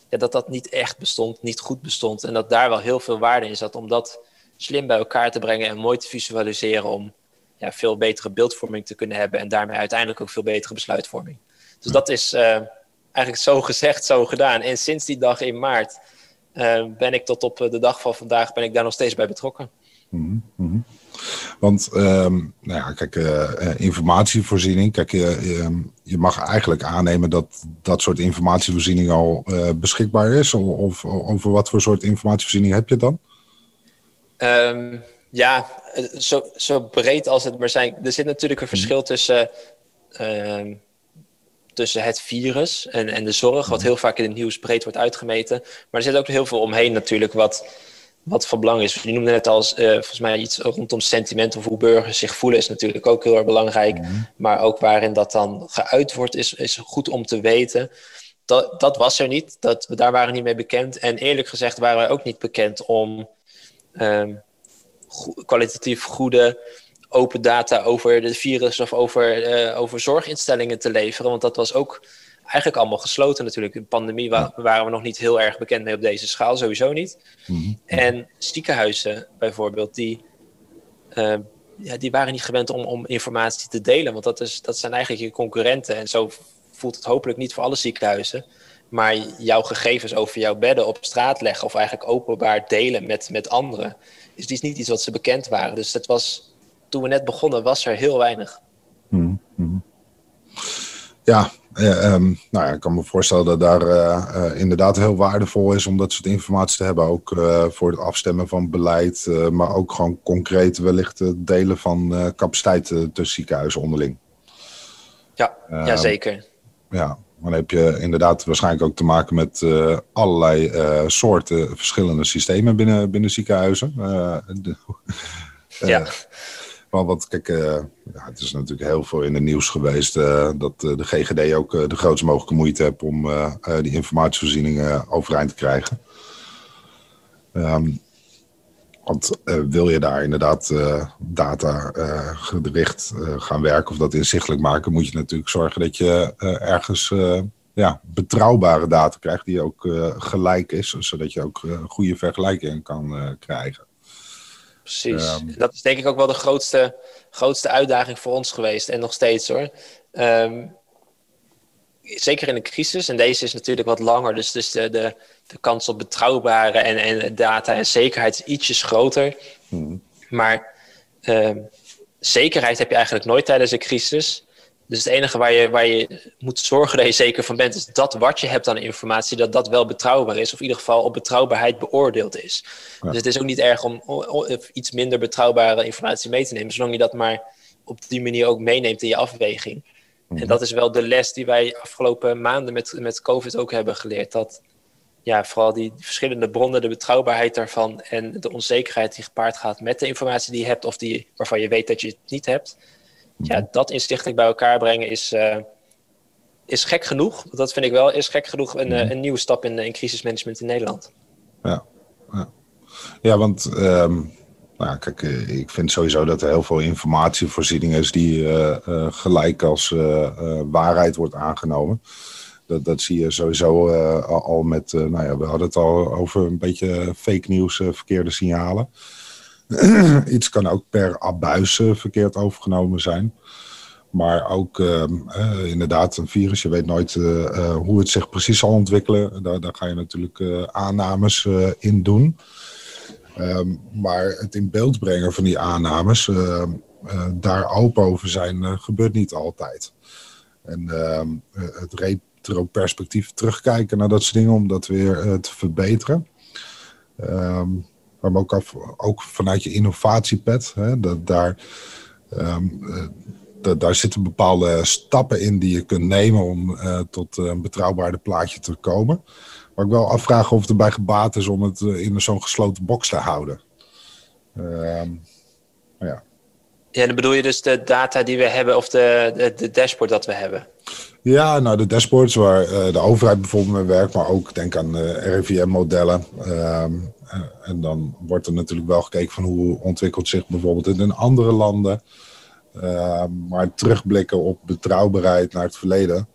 ja, dat dat niet echt bestond, niet goed bestond. En dat daar wel heel veel waarde in zat om dat slim bij elkaar te brengen en mooi te visualiseren om ja, veel betere beeldvorming te kunnen hebben en daarmee uiteindelijk ook veel betere besluitvorming. Dus dat is uh, eigenlijk zo (laughs) gezegd, zo gedaan. En sinds die dag in maart uh, ben ik tot op de dag van vandaag ben ik daar nog steeds bij betrokken. Mm -hmm. Want um, nou ja, kijk, uh, informatievoorziening. Kijk, uh, je mag eigenlijk aannemen dat dat soort informatievoorziening al uh, beschikbaar is. Of, over wat voor soort informatievoorziening heb je dan? Um, ja, zo, zo breed als het maar zijn. Er zit natuurlijk een verschil mhm. tussen, uh, tussen het virus en, en de zorg, wat mhm. heel vaak in het nieuws breed wordt uitgemeten. Maar er zit ook heel veel omheen natuurlijk, wat, wat van belang is. Je noemde net als uh, volgens mij iets rondom sentiment of hoe burgers zich voelen, is natuurlijk ook heel erg belangrijk. Mhm. Maar ook waarin dat dan geuit wordt, is, is goed om te weten. Dat, dat was er niet. Dat, daar waren we niet mee bekend. En eerlijk gezegd waren wij ook niet bekend om um, kwalitatief goede open data over de virus of over, uh, over zorginstellingen te leveren. Want dat was ook eigenlijk allemaal gesloten natuurlijk. In de pandemie waren we nog niet heel erg bekend mee op deze schaal, sowieso niet. Mhm. En ziekenhuizen bijvoorbeeld, die, uh, ja, die waren niet gewend om, om informatie te delen. Want dat, is, dat zijn eigenlijk je concurrenten. En zo voelt het hopelijk niet voor alle ziekenhuizen. Maar jouw gegevens over jouw bedden op straat leggen of eigenlijk openbaar delen met, met anderen, is, die is niet iets wat ze bekend waren. Dus dat was, toen we net begonnen, was er heel weinig. Hmm, hmm. Ja, eh, um, nou ja, ik kan me voorstellen dat daar uh, uh, inderdaad heel waardevol is om dat soort informatie te hebben. Ook uh, voor het afstemmen van beleid, maar ook gewoon concreet wellicht het delen van capaciteit tussen ziekenhuizen onderling. Ja, ja ehm, zeker. Ja, dan heb je inderdaad waarschijnlijk ook te maken met allerlei soorten verschillende systemen binnen, binnen ziekenhuizen. De, ja. Maar wat, kijk, ja, het is natuurlijk heel veel in het nieuws geweest dat de GGD ook de grootst mogelijke moeite heeft om die informatievoorzieningen overeind te krijgen. Um, want wil je daar inderdaad data gericht gaan werken of dat inzichtelijk maken, moet je natuurlijk zorgen dat je ergens ja, betrouwbare data krijgt die ook gelijk is, zodat je ook goede vergelijkingen kan krijgen. Precies. Um, dat is denk ik ook wel de grootste, grootste uitdaging voor ons geweest en nog steeds hoor. Um, zeker in een crisis, en deze is natuurlijk wat langer, dus, dus de, de, de kans op betrouwbare en, en data en zekerheid is ietsjes groter. Hmm. Maar uh, zekerheid heb je eigenlijk nooit tijdens een crisis. Dus het enige waar je, waar je moet zorgen dat je zeker van bent, is dat wat je hebt aan informatie, dat dat wel betrouwbaar is, of in ieder geval op betrouwbaarheid beoordeeld is. Dus het is ook niet erg om iets minder betrouwbare informatie mee te nemen, zolang je dat maar op die manier ook meeneemt in je afweging. En mhm. dat is wel de les die wij afgelopen maanden met, met COVID ook hebben geleerd. Dat ja, vooral die verschillende bronnen, de betrouwbaarheid daarvan en de onzekerheid die gepaard gaat met de informatie die je hebt of die, waarvan je weet dat je het niet hebt. Ja, dat inzichtelijk bij elkaar brengen is, uh, is gek genoeg. Dat vind ik wel, is gek genoeg een, mhm. een nieuwe stap in, in crisismanagement in Nederland. Ja, ja. ja want um nou, kijk, eh, ik vind sowieso dat er heel veel informatievoorziening is die uh, uh, gelijk als waarheid wordt aangenomen. Dat, dat zie je sowieso al met, nou ja, we hadden het al over een beetje fake nieuws, verkeerde signalen. (clears throat) Iets kan ook per abuis verkeerd overgenomen zijn. Maar ook inderdaad een virus, je weet nooit hoe het zich precies zal ontwikkelen. Daar, daar ga je natuurlijk aannames in doen. Um, maar het in beeld brengen van die aannames, daar open over zijn, gebeurt niet altijd. En ehm, het retroperspectief terugkijken naar dat soort dingen om dat weer te verbeteren. Um, maar ook, af, ook vanuit je innovatiepad. Hè, dat daar, um, daar zitten bepaalde stappen in die je kunt nemen om tot een betrouwbaarder plaatje te komen. Maar ik wel afvragen of het erbij gebaat is om het in zo'n gesloten box te houden. Um, ja. Ja, dan bedoel je dus de data die we hebben of de, de, de dashboard dat we hebben? Ja, nou de dashboards waar uh, de overheid bijvoorbeeld mee werkt, maar ook denk aan uh, RIVM-modellen. Um, uh, en dan wordt er natuurlijk wel gekeken van hoe ontwikkelt zich bijvoorbeeld in andere landen. Ehm, maar terugblikken op betrouwbaarheid naar het verleden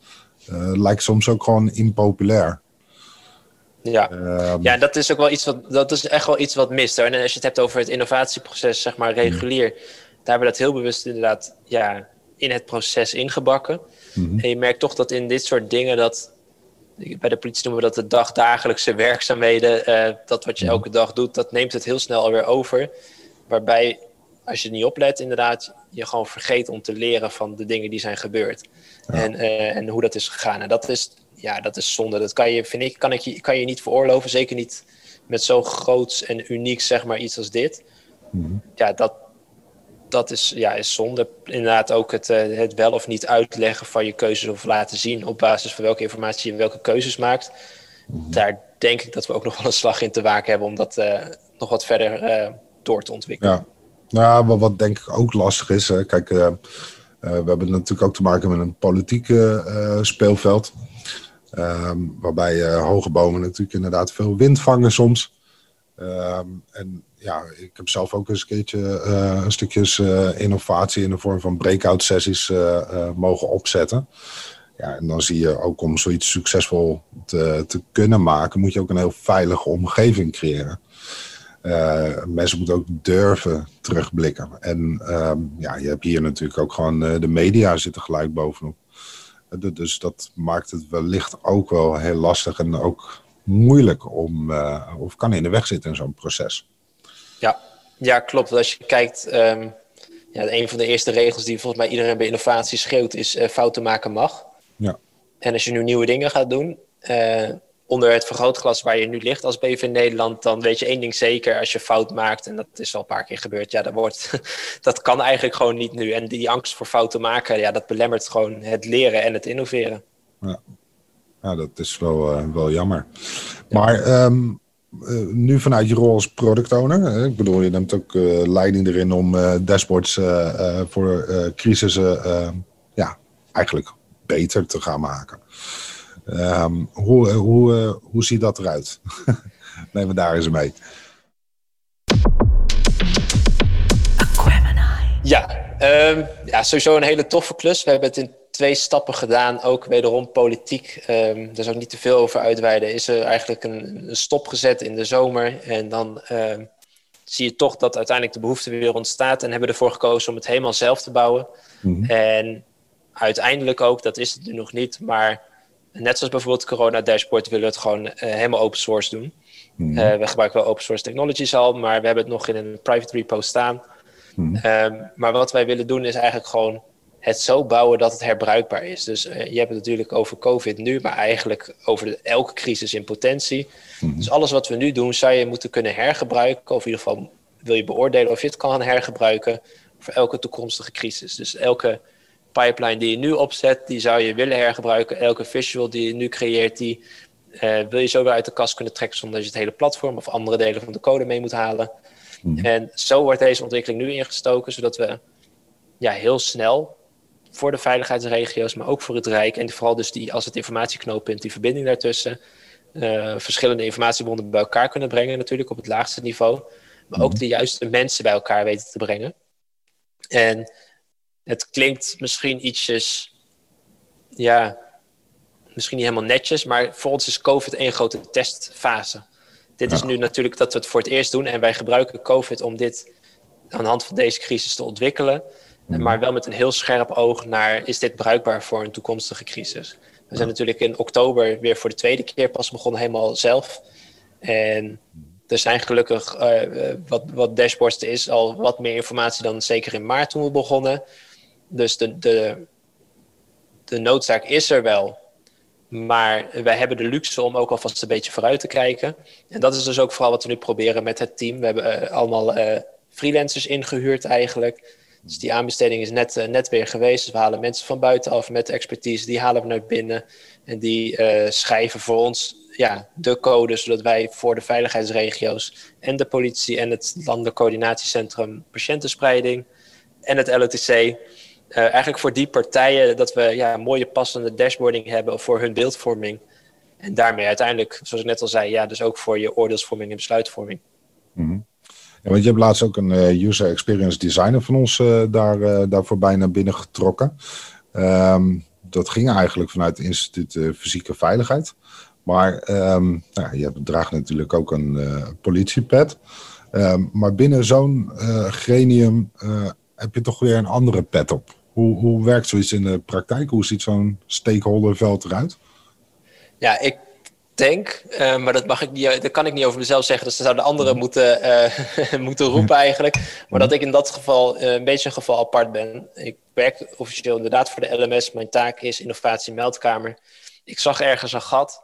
lijkt soms ook gewoon impopulair. Ja. Um, ja, dat is ook wel iets wat dat is echt wel iets wat mist. En als je het hebt over het innovatieproces, zeg maar regulier, mm. daar hebben we dat heel bewust inderdaad ja, in het proces ingebakken. Mm. En je merkt toch dat in dit soort dingen dat bij de politie noemen we dat de dagdagelijkse werkzaamheden. Uh, dat wat je mhm. elke dag doet, dat neemt het heel snel alweer over. Waarbij, als je niet oplet, inderdaad, je gewoon vergeet om te leren van de dingen die zijn gebeurd. Ja. En, uh, en hoe dat is gegaan. En dat is ja, dat is zonde. Dat kan je, vind ik, kan, ik, kan je niet veroorloven. Zeker niet met zo groots en uniek, zeg maar, iets als dit. Mhm. Ja, dat, dat is, ja, is zonde. Inderdaad ook het, uh, het wel of niet uitleggen van je keuzes of laten zien op basis van welke informatie je welke keuzes maakt. Daar denk ik dat we ook nog wel een slag in te waken hebben om dat uh, nog wat verder uh, door te ontwikkelen. Ja, nou, maar wat denk ik ook lastig is, kijk, we hebben natuurlijk ook te maken met een politiek speelveld. Um, waarbij hoge bomen natuurlijk inderdaad veel wind vangen soms. Um, en ja, ik heb zelf ook eens een keertje uh, een stukjes uh, innovatie in de vorm van breakout sessies mogen opzetten. Ja, en dan zie je ook om zoiets succesvol te, te kunnen maken, moet je ook een heel veilige omgeving creëren. mensen moeten ook durven terugblikken. En um, ja, je hebt hier natuurlijk ook gewoon de media zitten gelijk bovenop. Dus dat maakt het wellicht ook wel heel lastig en ook moeilijk om, uh, of kan in de weg zitten in zo'n proces. Ja, ja, klopt. Als je kijkt, um, ja, een van de eerste regels die volgens mij iedereen bij innovatie schreeuwt, is uh, fouten maken mag. Ja. En als je nu nieuwe dingen gaat doen, uh, onder het vergrootglas waar je nu ligt als BV Nederland, dan weet je één ding zeker. Als je fout maakt, en dat is al een paar keer gebeurd, ja, dat, wordt, (laughs) dat kan eigenlijk gewoon niet nu. En die angst voor fouten maken, ja, dat belemmert gewoon het leren en het innoveren. Ja, ja dat is wel, uh, wel jammer. Maar um, uh, nu vanuit je rol als product owner, hè? ik bedoel, je neemt ook uh, leiding erin om dashboards voor crisissen ja, eigenlijk beter te gaan maken. Um, hoe, eh, hoe, uh, hoe ziet dat eruit? (laughs) Neem we daar eens mee. Ja, um, ja, sowieso een hele toffe klus. We hebben het in twee stappen gedaan, ook wederom politiek. Um, daar zal ik niet te veel over uitweiden. Is er eigenlijk een, een stop gezet in de zomer. En dan zie je toch dat uiteindelijk de behoefte weer ontstaat. En hebben ervoor gekozen om het helemaal zelf te bouwen. Mm -hmm. En uiteindelijk ook, dat is het nu nog niet, maar net zoals bijvoorbeeld Corona Dashboard willen we het gewoon uh, helemaal open source doen. Mm. Uh, we gebruiken wel open source technologies al, maar we hebben het nog in een private repo staan. Mm. Um, maar wat wij willen doen is eigenlijk gewoon het zo bouwen dat het herbruikbaar is. Dus uh, je hebt het natuurlijk over COVID nu, maar eigenlijk over de, elke crisis in potentie. Mm. Dus alles wat we nu doen, zou je moeten kunnen hergebruiken. Of in ieder geval wil je beoordelen of je het kan hergebruiken voor elke toekomstige crisis. Dus elke pipeline die je nu opzet, die zou je willen hergebruiken. Elke visual die je nu creëert, die uh, wil je zo weer uit de kast kunnen trekken zonder dat je het hele platform of andere delen van de code mee moet halen. Hmm. En zo wordt deze ontwikkeling nu ingestoken, zodat we ja, heel snel voor de veiligheidsregio's, maar ook voor het Rijk en vooral dus die, als het informatieknooppunt, die verbinding daartussen, uh, verschillende informatiebronnen bij elkaar kunnen brengen natuurlijk op het laagste niveau, maar ook hmm. de juiste mensen bij elkaar weten te brengen. En het klinkt misschien ietsjes, ja, misschien niet helemaal netjes, maar voor ons is COVID één grote testfase. Dit is nu natuurlijk dat we het voor het eerst doen en wij gebruiken COVID om dit aan de hand van deze crisis te ontwikkelen. Mhm. Maar wel met een heel scherp oog naar, is dit bruikbaar voor een toekomstige crisis? We zijn natuurlijk in oktober weer voor de tweede keer pas begonnen, helemaal zelf. En er zijn gelukkig uh, wat, wat dashboards, er is al wat meer informatie dan zeker in maart toen we begonnen. Dus de, de, de noodzaak is er wel. Maar wij hebben de luxe om ook alvast een beetje vooruit te kijken. En dat is dus ook vooral wat we nu proberen met het team. We hebben allemaal freelancers ingehuurd eigenlijk. Dus die aanbesteding is net, net weer geweest. Dus we halen mensen van buitenaf met expertise, die halen we naar binnen. En die schrijven voor ons ja, de code, zodat wij voor de veiligheidsregio's en de politie en het Landelijk Coördinatiecentrum Patiëntenspreiding en het LOTC, eh, eigenlijk voor die partijen dat we ja, mooie passende dashboarding hebben voor hun beeldvorming. En daarmee uiteindelijk, zoals ik net al zei, ja, dus ook voor je oordeelsvorming en besluitvorming. Mm want je hebt laatst ook een uh, user experience designer van ons uh, daar, daarvoor bijna binnen getrokken. Ehm, dat ging eigenlijk vanuit het instituut Fysieke Veiligheid. Maar um, nou, je draagt natuurlijk ook een politiepet. Um, maar binnen zo'n gremium heb je toch weer een andere pet op. Hoe, hoe werkt zoiets in de praktijk? Hoe ziet zo'n stakeholderveld eruit? Ja, ik denk, maar dat, mag ik niet, dat kan ik niet over mezelf zeggen. Dus dat zouden anderen mhm. moeten, (laughs) moeten roepen eigenlijk. Maar mhm. dat ik in dat geval een beetje een geval apart ben. Ik werk officieel inderdaad voor de LMS. Mijn taak is innovatie meldkamer. Ik zag ergens een gat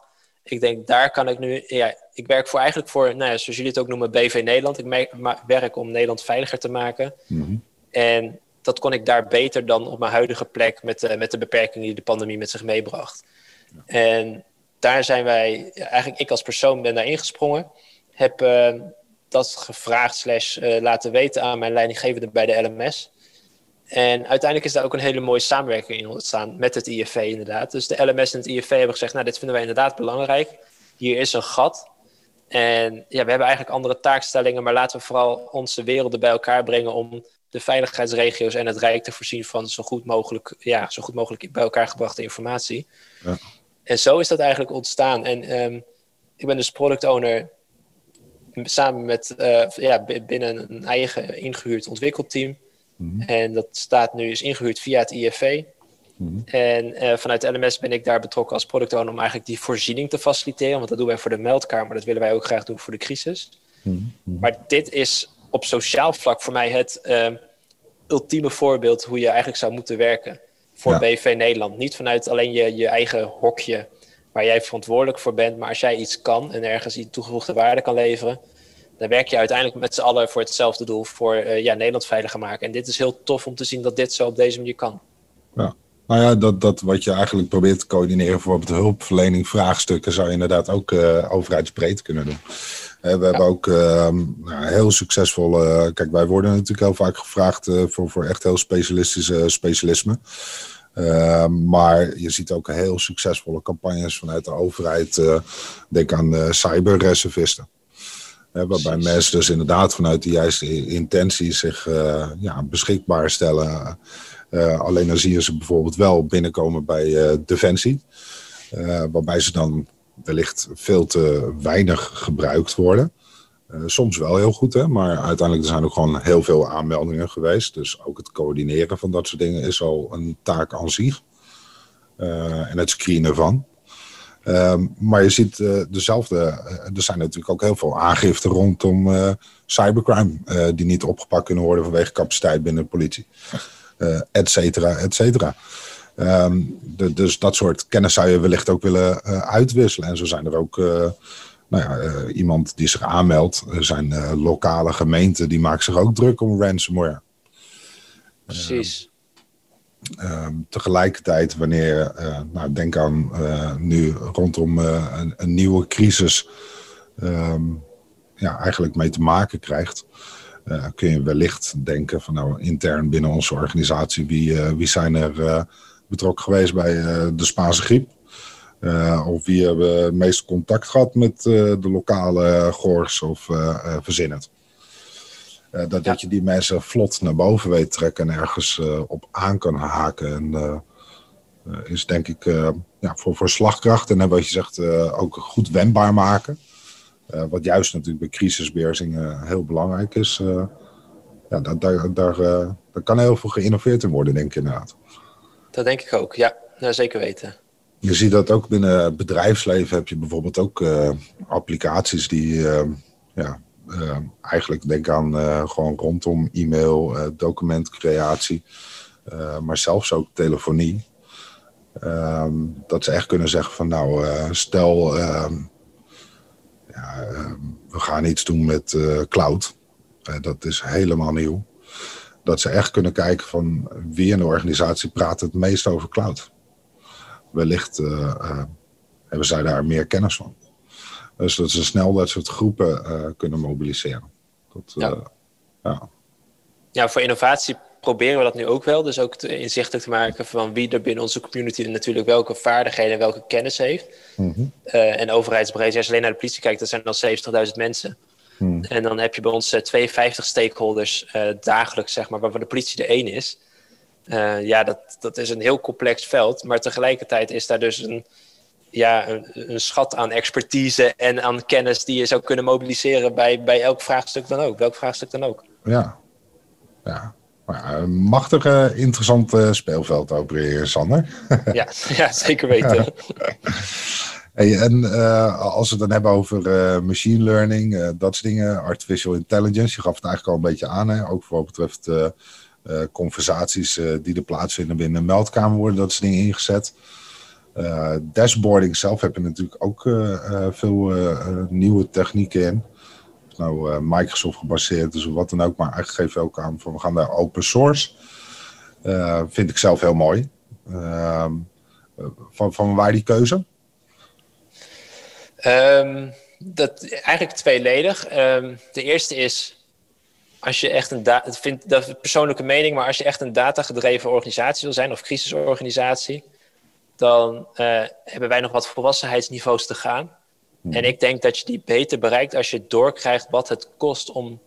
ik denk, daar kan ik nu. Ja, ik werk voor eigenlijk voor, nou ja, zoals jullie het ook noemen, BV Nederland. Ik werk om Nederland veiliger te maken. Mhm. En dat kon ik daar beter dan op mijn huidige plek met met de beperkingen die de pandemie met zich meebracht. En daar zijn wij, eigenlijk ik als persoon ben daar ingesprongen. Heb uh, dat gevraagd slash uh, laten weten aan mijn leidinggevende bij de LMS. En uiteindelijk is daar ook een hele mooie samenwerking in ontstaan met het IFV inderdaad. Dus de LMS en het IFV hebben gezegd, nou dit vinden wij inderdaad belangrijk. Hier is een gat. En ja, we hebben eigenlijk andere taakstellingen, maar laten we vooral onze werelden bij elkaar brengen om de veiligheidsregio's en het Rijk te voorzien van zo goed mogelijk, ja, zo goed mogelijk bij elkaar gebrachte informatie. Ja. En zo is dat eigenlijk ontstaan. En um, ik ben dus product owner samen met, uh, ja, binnen een eigen ingehuurd ontwikkelteam. Mhm. En dat staat nu is ingehuurd via het IFV. Mhm. En uh, vanuit LMS ben ik daar betrokken als product owner om eigenlijk die voorziening te faciliteren. Want dat doen wij voor de meldkamer, dat willen wij ook graag doen voor de crisis. Mhm. Maar dit is op sociaal vlak voor mij het uh, ultieme voorbeeld hoe je eigenlijk zou moeten werken voor BV Nederland. Niet vanuit alleen je, je eigen hokje waar jij verantwoordelijk voor bent, maar als jij iets kan en ergens iets toegevoegde waarde kan leveren, dan werk je uiteindelijk met z'n allen voor hetzelfde doel, voor uh, ja, Nederland veiliger maken. En dit is heel tof om te zien dat dit zo op deze manier kan. Ja. Nou ja, dat, dat wat je eigenlijk probeert te coördineren voor bijvoorbeeld hulpverlening, vraagstukken, zou je inderdaad ook uh, overheidsbreed kunnen doen. We hebben ook uh, nou, heel succesvol. kijk, wij worden natuurlijk heel vaak gevraagd voor, voor echt heel specialistische specialismen. Ehm, maar je ziet ook heel succesvolle campagnes vanuit de overheid. denk aan cyberreservisten waarbij mensen dus inderdaad vanuit de juiste intentie zich uh, ja, beschikbaar stellen. Uh, alleen dan zie je ze bijvoorbeeld wel binnenkomen bij uh, Defensie. waarbij ze dan wellicht veel te weinig gebruikt worden. soms wel heel goed, hè, maar uiteindelijk zijn er gewoon heel veel aanmeldingen geweest. Dus ook het coördineren van dat soort dingen is al een taak aan zich. en het screenen van. Um, maar je ziet uh, dezelfde, er zijn natuurlijk ook heel veel aangiften rondom cybercrime die niet opgepakt kunnen worden vanwege capaciteit binnen de politie, et cetera, et cetera. Um, de, dus dat soort kennis zou je wellicht ook willen uitwisselen. En zo zijn er ook nou ja, iemand die zich aanmeldt. Er zijn lokale gemeenten die maken zich ook druk om ransomware. Precies. Ehm, tegelijkertijd, wanneer, nou, denk aan nu rondom een, een, nieuwe crisis, um, ja, eigenlijk mee te maken krijgt, kun je wellicht denken van nou, intern binnen onze organisatie, wie, wie zijn er betrokken geweest bij de Spaanse griep? of wie hebben het meeste contact gehad met de lokale gors of verzin het? Uh, dat, dat je die mensen vlot naar boven weet trekken en ergens op aan kan haken. En is denk ik ja, voor, voor slagkracht en wat je zegt ook goed wendbaar maken. wat juist natuurlijk bij crisisbeheersing heel belangrijk is. ja, daar, daar, daar, daar kan heel veel geïnnoveerd in worden, denk ik inderdaad. Dat denk ik ook, ja. ja zeker weten. Je ziet dat ook binnen het bedrijfsleven heb je bijvoorbeeld ook applicaties die ja, uh, eigenlijk denk aan gewoon rondom e-mail, documentcreatie, maar zelfs ook telefonie. Ehm, dat ze echt kunnen zeggen van nou, stel ehm, ja, ehm, we gaan iets doen met cloud. dat is helemaal nieuw. Dat ze echt kunnen kijken van wie in de organisatie praat het meest over cloud. Wellicht hebben zij daar meer kennis van. Dus dat ze snel dat soort groepen kunnen mobiliseren. Dat, ja. ja. ja, voor innovatie proberen we dat nu ook wel. Dus ook te, inzichtelijk te maken van wie er binnen onze community natuurlijk welke vaardigheden en welke kennis heeft. Mhm. Eh, en overheidsbreed, als je alleen naar de politie kijkt, dat zijn dan 70.000 mensen. Mhm. En dan heb je bij ons uh, 52 stakeholders uh, dagelijks, zeg maar, waarvan de politie de één is. Eh, ja, dat, dat is een heel complex veld. Maar tegelijkertijd is daar dus een, ja, een, een, schat aan expertise en aan kennis die je zou kunnen mobiliseren bij, bij elk vraagstuk dan ook. Welk vraagstuk dan ook. Ja, ja. Maar een machtig interessant speelveld weer, Sander. ja, (laughs) ja, zeker weten. (laughs) En uh, als we het dan hebben over uh, machine learning, uh, dat soort dingen, artificial intelligence, je gaf het eigenlijk al een beetje aan, hè? ook voor wat betreft conversaties die er plaatsvinden binnen een meldkamer worden dat soort dingen ingezet. dashboarding zelf heb je natuurlijk ook veel nieuwe technieken in nou uh, Microsoft gebaseerd is of wat dan ook. Maar eigenlijk we ook aan van we gaan daar open source. Vind ik zelf heel mooi. Uh, van, van waar die keuze? Um, dat, eigenlijk tweeledig. Um, de eerste is als je echt een data, vind dat is persoonlijke mening, maar als je echt een datagedreven organisatie wil zijn of crisisorganisatie, dan uh, hebben wij nog wat volwassenheidsniveaus te gaan. En ik denk dat je die beter bereikt als je doorkrijgt wat het kost om,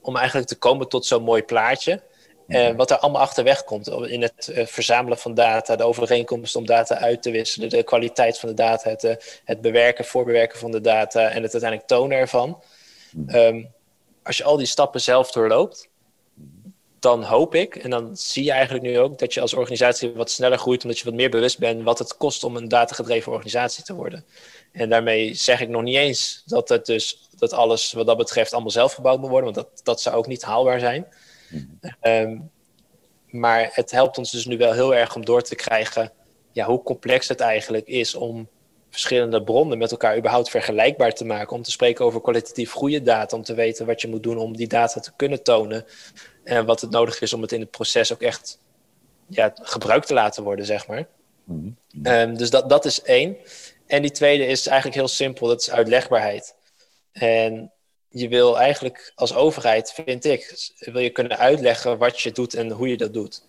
om eigenlijk te komen tot zo'n mooi plaatje. Uh, wat er allemaal achterweg komt in het uh, verzamelen van data, de overeenkomst om data uit te wisselen, de kwaliteit van de data, het, uh, het bewerken, voorbewerken van de data en het uiteindelijk tonen ervan. Um, als je al die stappen zelf doorloopt, dan hoop ik, en dan zie je eigenlijk nu ook, dat je als organisatie wat sneller groeit, omdat je wat meer bewust bent wat het kost om een datagedreven organisatie te worden. En daarmee zeg ik nog niet eens dat het dus dat alles wat dat betreft allemaal zelf gebouwd moet worden, want dat, dat zou ook niet haalbaar zijn. Ehm, maar het helpt ons dus nu wel heel erg om door te krijgen ja, hoe complex het eigenlijk is om verschillende bronnen met elkaar überhaupt vergelijkbaar te maken. Om te spreken over kwalitatief goede data, om te weten wat je moet doen om die data te kunnen tonen. En wat het nodig is om het in het proces ook echt ja, gebruikt te laten worden, zeg maar. Mhm. Ehm, dus dat, dat is één. En die tweede is eigenlijk heel simpel, dat is uitlegbaarheid. En je wil eigenlijk als overheid, vind ik, wil je kunnen uitleggen wat je doet en hoe je dat doet.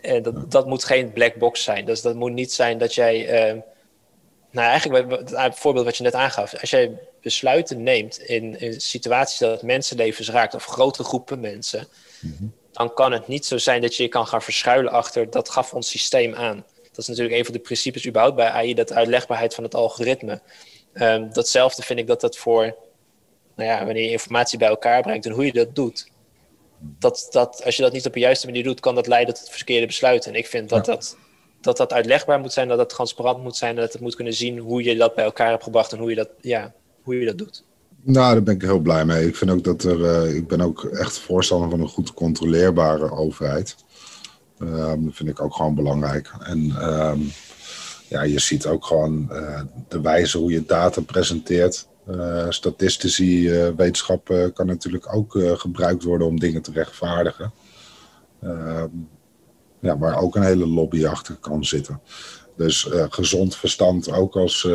En dat, dat moet geen black box zijn. Dus dat moet niet zijn dat jij, uh, nou eigenlijk het voorbeeld wat je net aangaf, als jij besluiten neemt in, in situaties dat het mensenlevens raakt of grote groepen mensen, mhm. dan kan het niet zo zijn dat je je kan gaan verschuilen achter dat gaf ons systeem aan. Dat is natuurlijk een van de principes überhaupt bij AI, dat uitlegbaarheid van het algoritme. Um, datzelfde vind ik dat dat voor, nou ja, wanneer je informatie bij elkaar brengt en hoe je dat doet. Dat, dat, als je dat niet op de juiste manier doet, kan dat leiden tot verkeerde besluiten. En ik vind dat, dat, dat dat uitlegbaar moet zijn, dat dat transparant moet zijn, dat het moet kunnen zien hoe je dat bij elkaar hebt gebracht en hoe je dat, ja, hoe je dat doet. Nou, daar ben ik heel blij mee. Ik vind ook dat er, uh, ik ben ook echt voorstander van een goed controleerbare overheid. Um, dat vind ik ook gewoon belangrijk. En um, ja, je ziet ook gewoon uh, de wijze hoe je data presenteert. Uh, statistische uh, wetenschap kan natuurlijk ook gebruikt worden om dingen te rechtvaardigen. Ehm, ja, waar ook een hele lobby achter kan zitten. Dus gezond verstand ook als.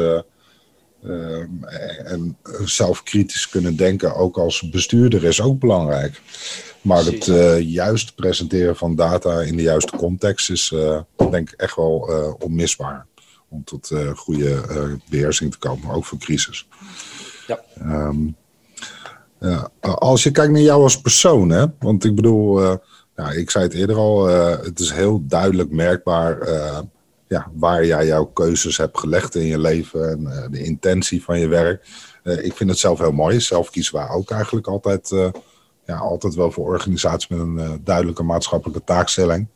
en zelfkritisch kunnen denken, ook als bestuurder, is ook belangrijk. Maar het uh, juist presenteren van data in de juiste context is, uh, denk ik, echt wel uh, onmisbaar. Om tot goede beheersing te komen, ook voor crisis. Ja. Um, als je kijkt naar jou als persoon, hè, want ik bedoel, ja, ik zei het eerder al, het is heel duidelijk merkbaar ja, waar jij jouw keuzes hebt gelegd in je leven en de intentie van je werk. ik vind het zelf heel mooi. Zelf kiezen wij ook eigenlijk altijd ja, altijd wel voor organisaties met een uh, duidelijke maatschappelijke taakstelling.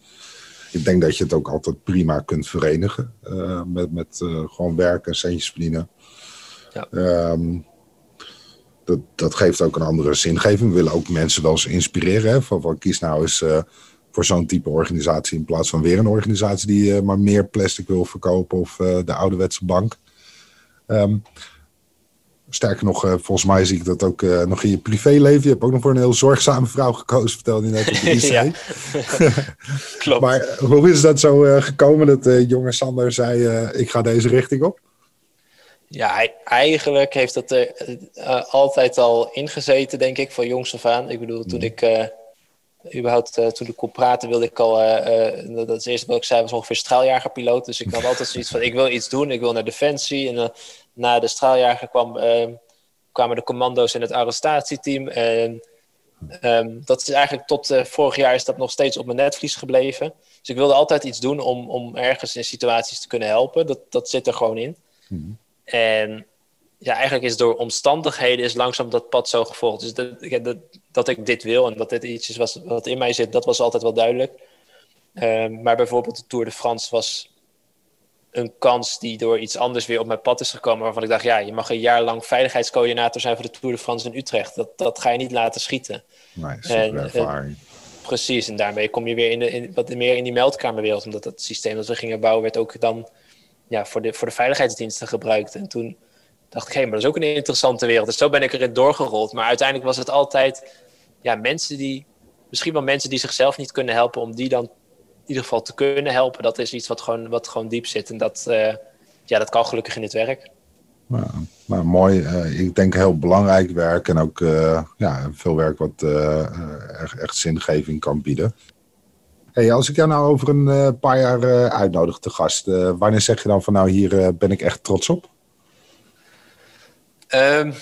Ik denk dat je het ook altijd prima kunt verenigen uh, met, met uh, gewoon werken en centjes verdienen. Ja. Um, dat, dat geeft ook een andere zingeving. We willen ook mensen wel eens inspireren. Hè? Van, van kies nou eens voor zo'n type organisatie. In plaats van weer een organisatie die maar meer plastic wil verkopen of de ouderwetse bank. Um, Sterker nog, uh, volgens mij zie ik dat ook uh, nog in je privéleven. Je hebt ook nog voor een heel zorgzame vrouw gekozen, vertelde je net op de (laughs) IC. (laughs) Klopt. maar hoe is dat zo uh, gekomen dat jonge Sander zei, ik ga deze richting op? Ja, eigenlijk heeft dat er altijd al ingezeten, denk ik, van jongs af aan. Ik bedoel, toen ik überhaupt, toen ik kon praten, wilde ik al, dat is het eerste wat ik zei, was ongeveer straaljagerpiloot. Dus ik had altijd zoiets van, ik wil iets doen, ik wil naar Defensie. En na de straaljager kwam, ehm, kwamen de commando's in het arrestatieteam. En ehm, dat is eigenlijk tot uh, vorig jaar is dat nog steeds op mijn netvlies gebleven. Dus ik wilde altijd iets doen om, om ergens in situaties te kunnen helpen. Dat, dat zit er gewoon in. Mhm. En ja, eigenlijk is door omstandigheden is langzaam dat pad zo gevolgd. Dus dat, dat, dat ik dit wil en dat dit iets is wat, wat in mij zit, dat was altijd wel duidelijk. Um, maar bijvoorbeeld de Tour de France was een kans die door iets anders weer op mijn pad is gekomen. Waarvan ik dacht, ja, je mag een jaar lang veiligheidscoördinator zijn voor de Tour de France in Utrecht. Dat, dat ga je niet laten schieten. Nee, en, eh, precies, en daarmee kom je weer in de, in, wat meer in die meldkamerwereld. Omdat het systeem dat we gingen bouwen werd ook dan ja, voor, de, voor de veiligheidsdiensten gebruikt. En toen dacht ik, hé, maar dat is ook een interessante wereld. Dus zo ben ik erin doorgerold. Maar uiteindelijk was het altijd ja, mensen die, misschien wel mensen die zichzelf niet kunnen helpen, om die dan ieder geval te kunnen helpen, dat is iets wat gewoon, wat gewoon diep zit. En dat, uh, ja, dat kan gelukkig in het werk. Nou, nou mooi. Uh, ik denk heel belangrijk werk en ook uh, ja, veel werk wat echt, echt zingeving kan bieden. Hey, als ik jou nou over een paar jaar uitnodig te gast, wanneer zeg je dan van nou hier ben ik echt trots op? Um,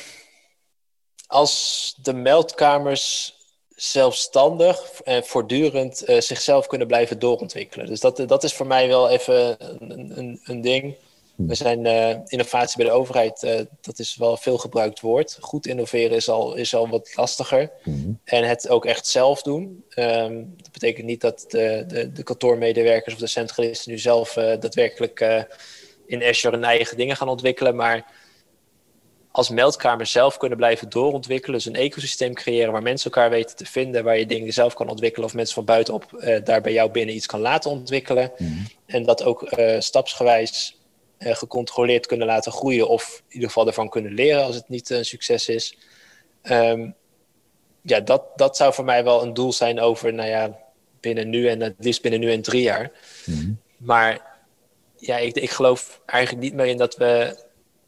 als de meldkamers zelfstandig en voortdurend uh, zichzelf kunnen blijven doorontwikkelen. Dus dat, dat is voor mij wel even een, een, een ding. We zijn uh, innovatie bij de overheid, uh, dat is wel veel gebruikt woord. Goed innoveren is al, is al wat lastiger. Mhm. En het ook echt zelf doen. Um, dat betekent niet dat de, de, de kantoormedewerkers of de centralisten nu zelf daadwerkelijk in Azure hun eigen dingen gaan ontwikkelen. Maar als meldkamer zelf kunnen blijven doorontwikkelen. Dus een ecosysteem creëren waar mensen elkaar weten te vinden, waar je dingen zelf kan ontwikkelen of mensen van buitenop uh, daar bij jou binnen iets kan laten ontwikkelen. Mhm. En dat ook uh, stapsgewijs uh, gecontroleerd kunnen laten groeien of in ieder geval ervan kunnen leren als het niet een succes is. Um, ja, dat, dat zou voor mij wel een doel zijn over, nou ja, binnen nu en het liefst binnen nu en drie jaar. Mhm. Maar ja, ik, ik geloof eigenlijk niet meer in dat we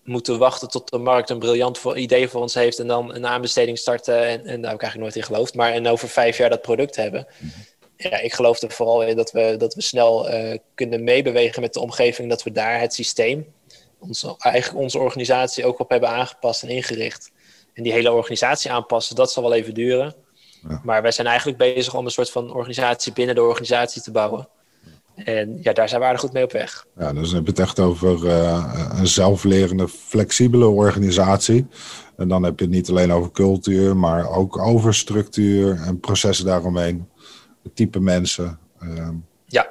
moeten wachten tot de markt een briljant idee voor ons heeft en dan een aanbesteding starten. En, en daar heb ik eigenlijk nooit in geloofd. Maar en over vijf jaar dat product hebben. Ja, ik geloof er vooral in dat we, dat we snel uh, kunnen meebewegen met de omgeving. Dat we daar het systeem, onze, eigenlijk onze organisatie ook op hebben aangepast en ingericht. En die hele organisatie aanpassen, dat zal wel even duren. Ja. Maar wij zijn eigenlijk bezig om een soort van organisatie binnen de organisatie te bouwen. En ja, daar zijn we aardig goed mee op weg. Ja, dus dan heb je het echt over uh, een zelflerende, flexibele organisatie. En dan heb je het niet alleen over cultuur, maar ook over structuur en processen daaromheen. Het type mensen. Uh, ja.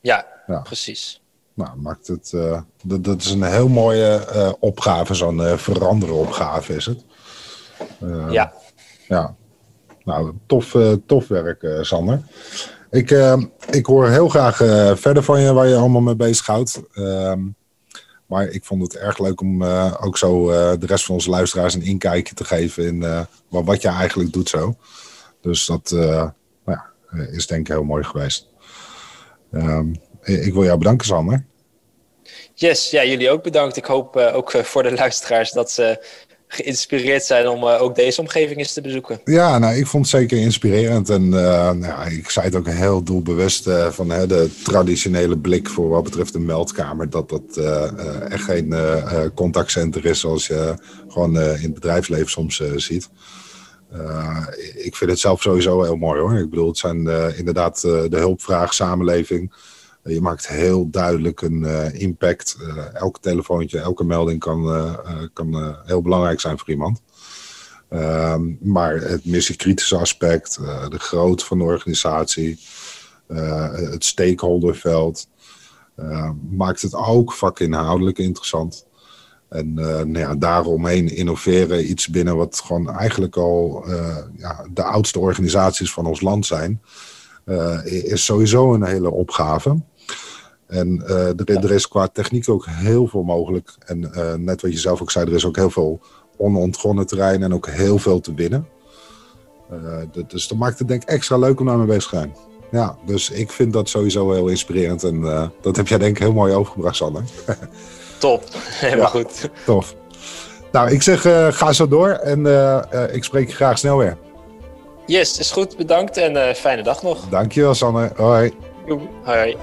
ja, ja, precies. Nou, maakt het, uh, dat, dat, is een heel mooie uh, opgave, zo'n veranderen opgave is het. ja. Ja, nou, tof, tof werk, Sander. Ik, uh, ik hoor heel graag uh, verder van je waar je allemaal mee bezighoudt. Uh, maar ik vond het erg leuk om uh, ook zo de rest van onze luisteraars een inkijkje te geven in wat, wat je eigenlijk doet zo. Dus dat nou ja, is denk ik heel mooi geweest. Ehm, ik wil jou bedanken, Sander. Yes, ja, jullie ook bedankt. Ik hoop ook voor de luisteraars dat ze geïnspireerd zijn om uh, ook deze omgeving eens te bezoeken. Ja, nou, ik vond het zeker inspirerend. En uh, nou, ik zei het ook heel doelbewust uh, van de traditionele blik voor wat betreft de meldkamer. Dat dat echt geen contactcenter is zoals je gewoon in het bedrijfsleven soms ziet. ik vind het zelf sowieso heel mooi hoor. Ik bedoel, het zijn inderdaad de hulpvraag, samenleving. Je maakt heel duidelijk een uh, impact. Uh, elke telefoontje, elke melding kan, uh, kan heel belangrijk zijn voor iemand. Ehm, maar het missiekritische aspect, de grootte van de organisatie, het stakeholderveld, maakt het ook vakinhoudelijk interessant. En nou ja, daaromheen innoveren iets binnen wat gewoon eigenlijk al ja, de oudste organisaties van ons land zijn. is sowieso een hele opgave. En er, er, is qua techniek ook heel veel mogelijk. En net wat je zelf ook zei, er is ook heel veel onontgonnen terrein en ook heel veel te winnen. dus dat maakt het denk ik extra leuk om daarmee bezig te zijn. Ja, dus ik vind dat sowieso heel inspirerend. En dat heb jij denk ik heel mooi overgebracht, Sander. (laughs) Top, helemaal ja, goed. Tof. Nou, ik zeg ga zo door en ik spreek je graag snel weer. Yes, is goed. Bedankt en fijne dag nog. Dankjewel, Sander. Hoi. Hoi.